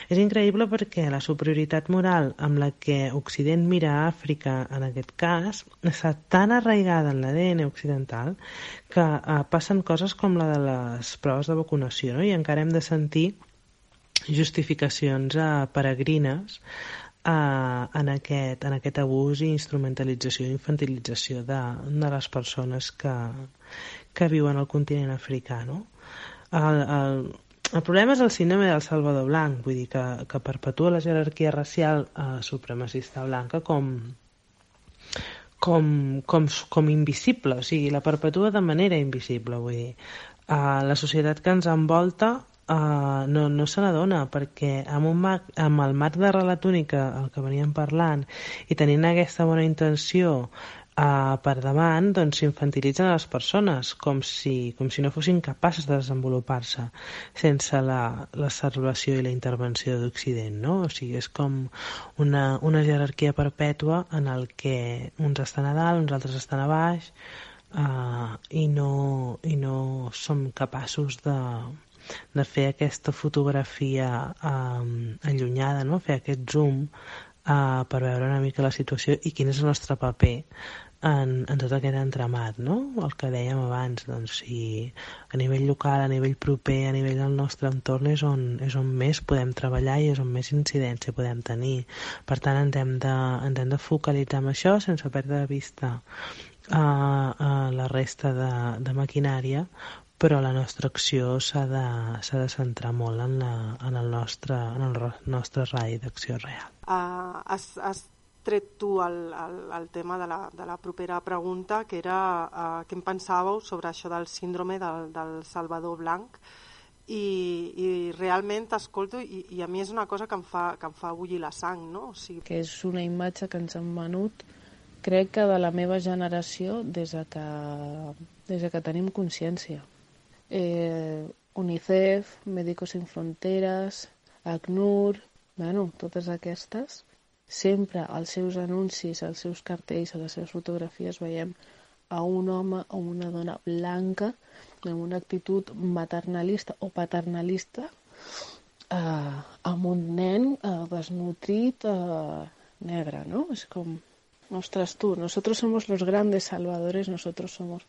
És increïble perquè la superioritat moral amb la que Occident mira a Àfrica, en aquest cas, està tan arraigada en l'ADN occidental que eh, passen coses com la de les proves de vacunació no? i encara hem de sentir justificacions eh, peregrines eh, en, aquest, en aquest abús i instrumentalització i infantilització de, de les persones que, que viuen al continent africà. No? El, el, el problema és el cinema del Salvador Blanc, vull dir que, que perpetua la jerarquia racial eh, supremacista blanca com, com, com, com invisible, o sigui, la perpetua de manera invisible, vull dir. Uh, la societat que ens envolta uh, no, no se n'adona perquè amb, un marc, amb el marc de relat únic el que veníem parlant i tenint aquesta bona intenció uh, per davant doncs s'infantilitzen les persones com si, com si no fossin capaces de desenvolupar-se sense la, la salvació i la intervenció d'Occident no? o sigui, és com una, una jerarquia perpètua en el que uns estan a dalt, uns altres estan a baix uh, i, no, i no som capaços de, de fer aquesta fotografia um, allunyada, no? fer aquest zoom uh, per veure una mica la situació i quin és el nostre paper en, en tot aquest entramat, no? El que dèiem abans, doncs si a nivell local, a nivell proper, a nivell del nostre entorn és on, és on més podem treballar i és on més incidència podem tenir. Per tant, ens hem de, ens hem de focalitzar en això sense perdre de vista a, a la resta de, de maquinària, però la nostra acció s'ha de, de centrar molt en, la, en, el nostre, en el nostre radi d'acció real. Uh, has, has tret tu el, el, el tema de la, de la propera pregunta, que era uh, què en pensàveu sobre això del síndrome del, del Salvador Blanc, i, i realment t'escolto i, i a mi és una cosa que em fa, que em fa bullir la sang, no? O sigui... Que és una imatge que ens han venut crec que de la meva generació des de que, des de que tenim consciència. Eh, UNICEF, Médicos Sin Fronteres, ACNUR, bueno, totes aquestes, sempre als seus anuncis, als seus cartells, a les seves fotografies veiem a un home o una dona blanca amb una actitud maternalista o paternalista eh, amb un nen eh, desnutrit eh, negre, no? És com, ostres, tu, nosotros somos los grandes salvadores, nosotros somos...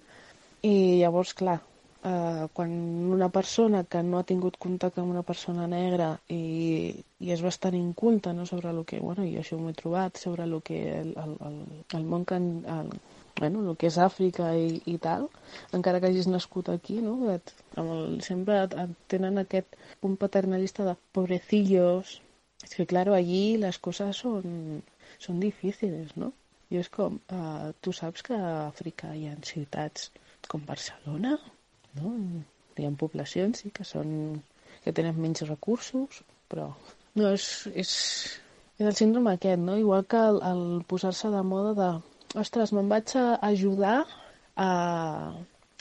I llavors, clar, eh, quan una persona que no ha tingut contacte amb una persona negra i, i és bastant inculta no, sobre el que, bueno, i això m'ho he trobat, sobre el que el, el, el, el món que, el, bueno, el que és Àfrica i, i tal, encara que hagis nascut aquí, no? Et, amb el, sempre tenen aquest punt paternalista de pobrecillos. És que, claro, allí les coses són, són difíciles, no? I és com, uh, tu saps que a Àfrica hi ha ciutats com Barcelona, no? Hi ha poblacions sí, que, són, que tenen menys recursos, però no, és, és, és el síndrome aquest, no? igual que el, el posar-se de moda de ostres, me'n vaig a ajudar a,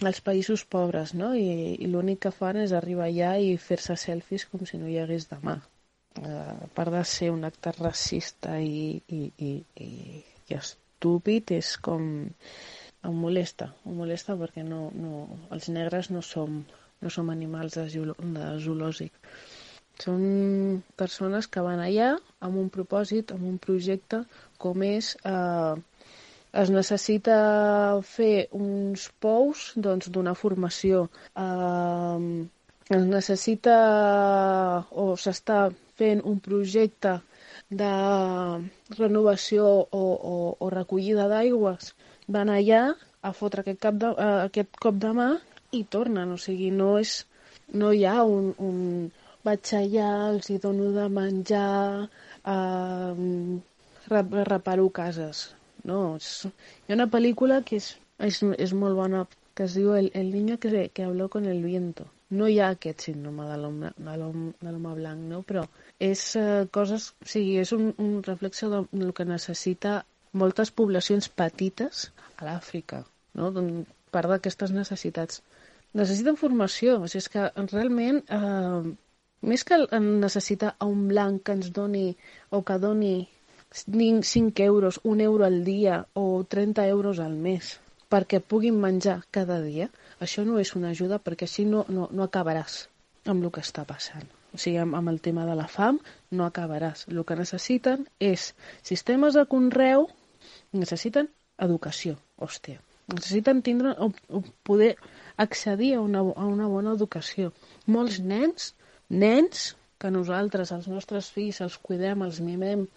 als països pobres, no? I, i l'únic que fan és arribar allà i fer-se selfies com si no hi hagués demà. Uh, a part de ser un acte racista i, i, i, i, i estúpid, és com em molesta, em molesta perquè no, no, els negres no som, no som animals de, de zoològic. Són persones que van allà amb un propòsit, amb un projecte, com és... Eh, es necessita fer uns pous doncs, d'una formació. Eh, es necessita o s'està fent un projecte de renovació o, o, o recollida d'aigües van allà a fotre aquest, cap de, uh, aquest cop de mà i tornen, o sigui, no és no hi ha un, un vaig allà, els hi dono de menjar, uh, reparo cases. No, és, hi ha una pel·lícula que és, és, és molt bona, que es diu El, el niño que, que habló con el viento. No hi ha aquest síndrome de l'home blanc, no? però és uh, coses, o sigui, és un, un reflexe del que necessita moltes poblacions petites a l'Àfrica, no? part d'aquestes necessitats. Necessiten formació, o sigui, és que realment, eh, més que necessitar a un blanc que ens doni o que doni 5 euros, un euro al dia o 30 euros al mes perquè puguin menjar cada dia, això no és una ajuda perquè així no, no, no acabaràs amb el que està passant. O sigui, amb, amb el tema de la fam no acabaràs. El que necessiten és sistemes de conreu necessiten educació, hòstia. Necessiten tindre o, o poder accedir a una, a una bona educació. Molts nens, nens, que nosaltres, els nostres fills, els cuidem, els mimem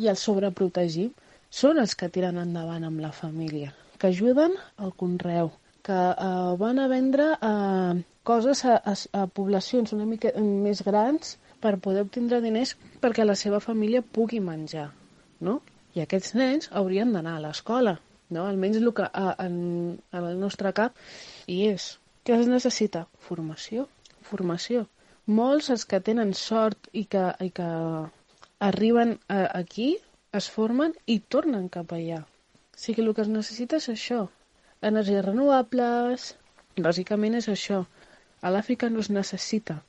i els sobreprotegim, són els que tiren endavant amb la família, que ajuden al conreu, que eh, van a vendre eh, coses a, a, a poblacions una mica més grans per poder obtindre diners perquè la seva família pugui menjar, no? I aquests nens haurien d'anar a l'escola. no? almenys el que a, en, en el nostre cap hi és. Què es necessita? Formació. Formació. Molts els que tenen sort i que, i que arriben a, aquí es formen i tornen cap allà. O sigui, el que es necessita és això. Energies renovables, bàsicament és això. A l'Àfrica no es necessita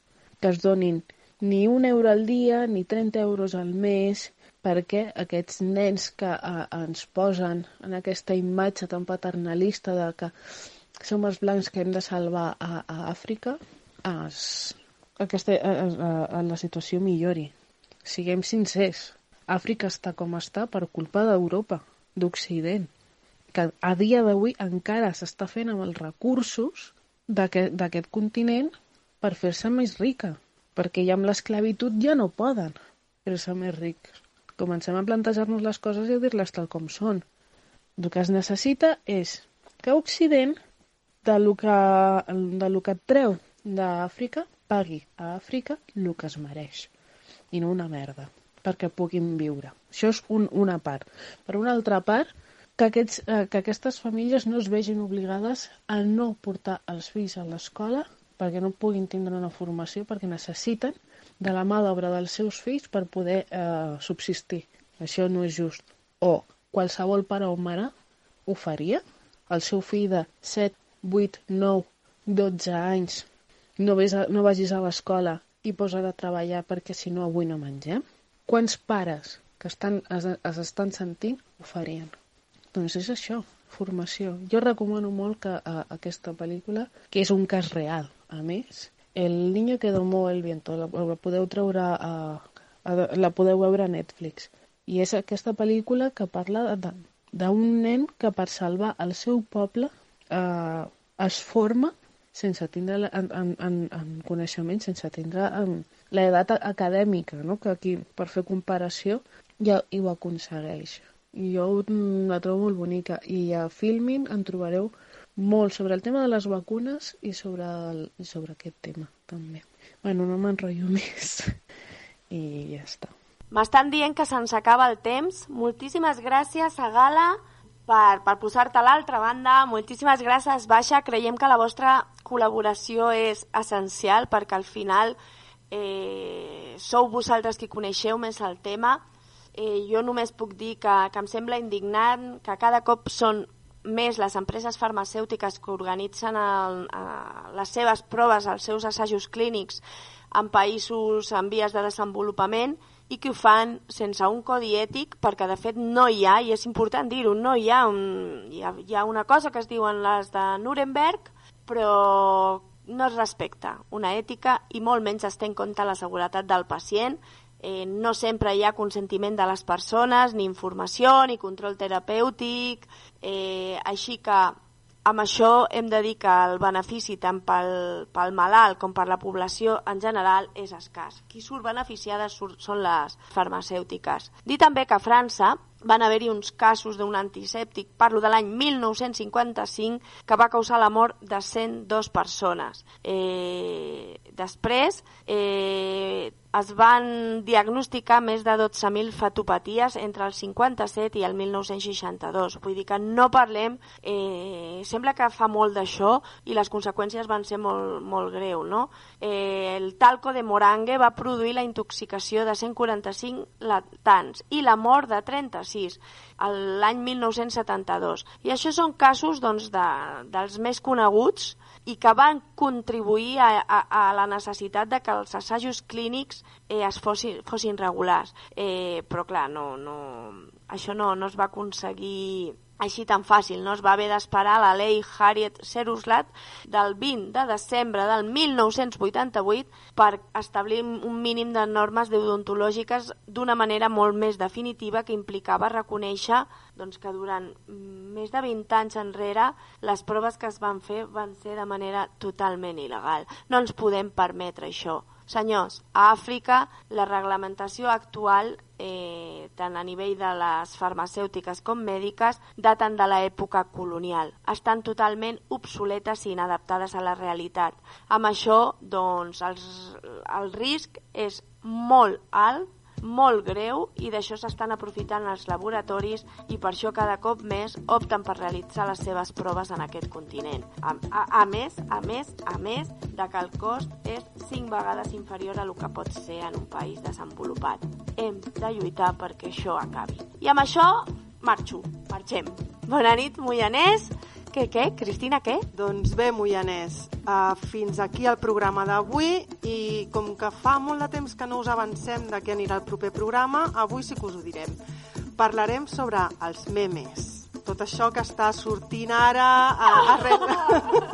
que es donin ni un euro al dia ni 30 euros al mes perquè aquests nens que eh, ens posen en aquesta imatge tan paternalista de que som els blancs que hem de salvar a, a Àfrica, es, aquesta, a, a, a la situació millori. Siguem sincers, Àfrica està com està per culpa d'Europa, d'Occident, que a dia d'avui encara s'està fent amb els recursos d'aquest continent per fer-se més rica, perquè ja amb l'esclavitud ja no poden fer-se més rics. Comencem a plantejar-nos les coses i a dir-les tal com són. El que es necessita és que Occident, de lo que, de lo que et treu d'Àfrica, pagui a Àfrica el que es mereix, i no una merda, perquè puguin viure. Això és un, una part. Per una altra part, que, aquests, eh, que aquestes famílies no es vegin obligades a no portar els fills a l'escola perquè no puguin tindre una formació, perquè necessiten de la mà d'obra dels seus fills per poder eh, subsistir. Això no és just. O qualsevol pare o mare ho faria? El seu fill de 7, 8, 9, 12 anys no, ves a, no vagis a l'escola i posa a treballar perquè si no avui no mengem? Quants pares que estan, es, es estan sentint ho farien? Doncs és això, formació. Jo recomano molt que a, aquesta pel·lícula, que és un cas real, a més, El niño que domó el viento, la, la podeu treure a, a, la podeu veure a Netflix. I és aquesta pel·lícula que parla d'un nen que per salvar el seu poble eh, es forma sense tindre en, en, en, en coneixement, sense tindre l'edat acadèmica, no? que aquí, per fer comparació, ja ho aconsegueix. Jo la trobo molt bonica. I a Filmin en trobareu molt sobre el tema de les vacunes i sobre, el, i sobre aquest tema també. Bueno, no m'enrotllo més i ja està. M'estan dient que se'ns acaba el temps. Moltíssimes gràcies a Gala per, per posar-te a l'altra banda. Moltíssimes gràcies, Baixa. Creiem que la vostra col·laboració és essencial perquè al final eh, sou vosaltres qui coneixeu més el tema. Eh, jo només puc dir que, que em sembla indignant que cada cop són més les empreses farmacèutiques que organitzen el, eh, les seves proves, els seus assajos clínics en països en vies de desenvolupament i que ho fan sense un codi ètic perquè de fet no hi ha, i és important dir-ho, no hi ha, un, hi ha, hi ha una cosa que es diuen les de Nuremberg però no es respecta una ètica i molt menys es té en compte la seguretat del pacient eh, no sempre hi ha consentiment de les persones, ni informació, ni control terapèutic, eh, així que amb això hem de dir que el benefici tant pel, pel malalt com per la població en general és escàs. Qui surt beneficiada surt, són les farmacèutiques. Dir també que a França van haver-hi uns casos d'un antisèptic, parlo de l'any 1955, que va causar la mort de 102 persones. Eh, després eh, es van diagnosticar més de 12.000 fetopaties entre el 57 i el 1962. Vull dir que no parlem... Eh, sembla que fa molt d'això i les conseqüències van ser molt, molt greu. No? Eh, el talco de Morangue va produir la intoxicació de 145 latans i la mort de 36 1906, l'any 1972. I això són casos doncs, de, dels més coneguts i que van contribuir a, a, a la necessitat de que els assajos clínics eh, es fossin, fossin regulars. Eh, però clar, no, no, això no, no es va aconseguir així tan fàcil. No es va haver d'esperar la llei Harriet Seruslat del 20 de desembre del 1988 per establir un mínim de normes deodontològiques d'una manera molt més definitiva que implicava reconèixer doncs, que durant més de 20 anys enrere les proves que es van fer van ser de manera totalment il·legal. No ens podem permetre això. Senyors, a Àfrica la reglamentació actual, eh, tant a nivell de les farmacèutiques com mèdiques, daten de l'època colonial. Estan totalment obsoletes i inadaptades a la realitat. Amb això, doncs, els, el risc és molt alt molt greu i d'això s'estan aprofitant els laboratoris i per això cada cop més opten per realitzar les seves proves en aquest continent. A, a, a més, a més, a més de que el cost és 5 vegades inferior a el que pot ser en un país desenvolupat. Hem de lluitar perquè això acabi. I amb això marxo, marxem. Bona nit, Moianès. Què, què? Cristina, què? Doncs bé, Moianès, uh, fins aquí el programa d'avui i com que fa molt de temps que no us avancem de què anirà el proper programa, avui sí que us ho direm. Parlarem sobre els memes. Tot això que està sortint ara uh, arrel,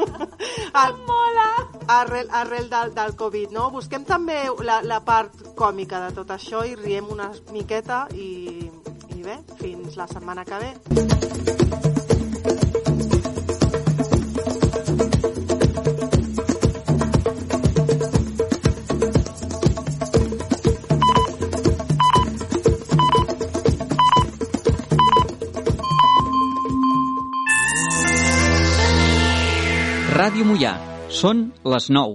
Em mola! arrel, arrel del, del Covid, no? Busquem també la, la part còmica de tot això i riem una miqueta i, i bé, fins la setmana que ve. Ràdio Mollà. Són les 9.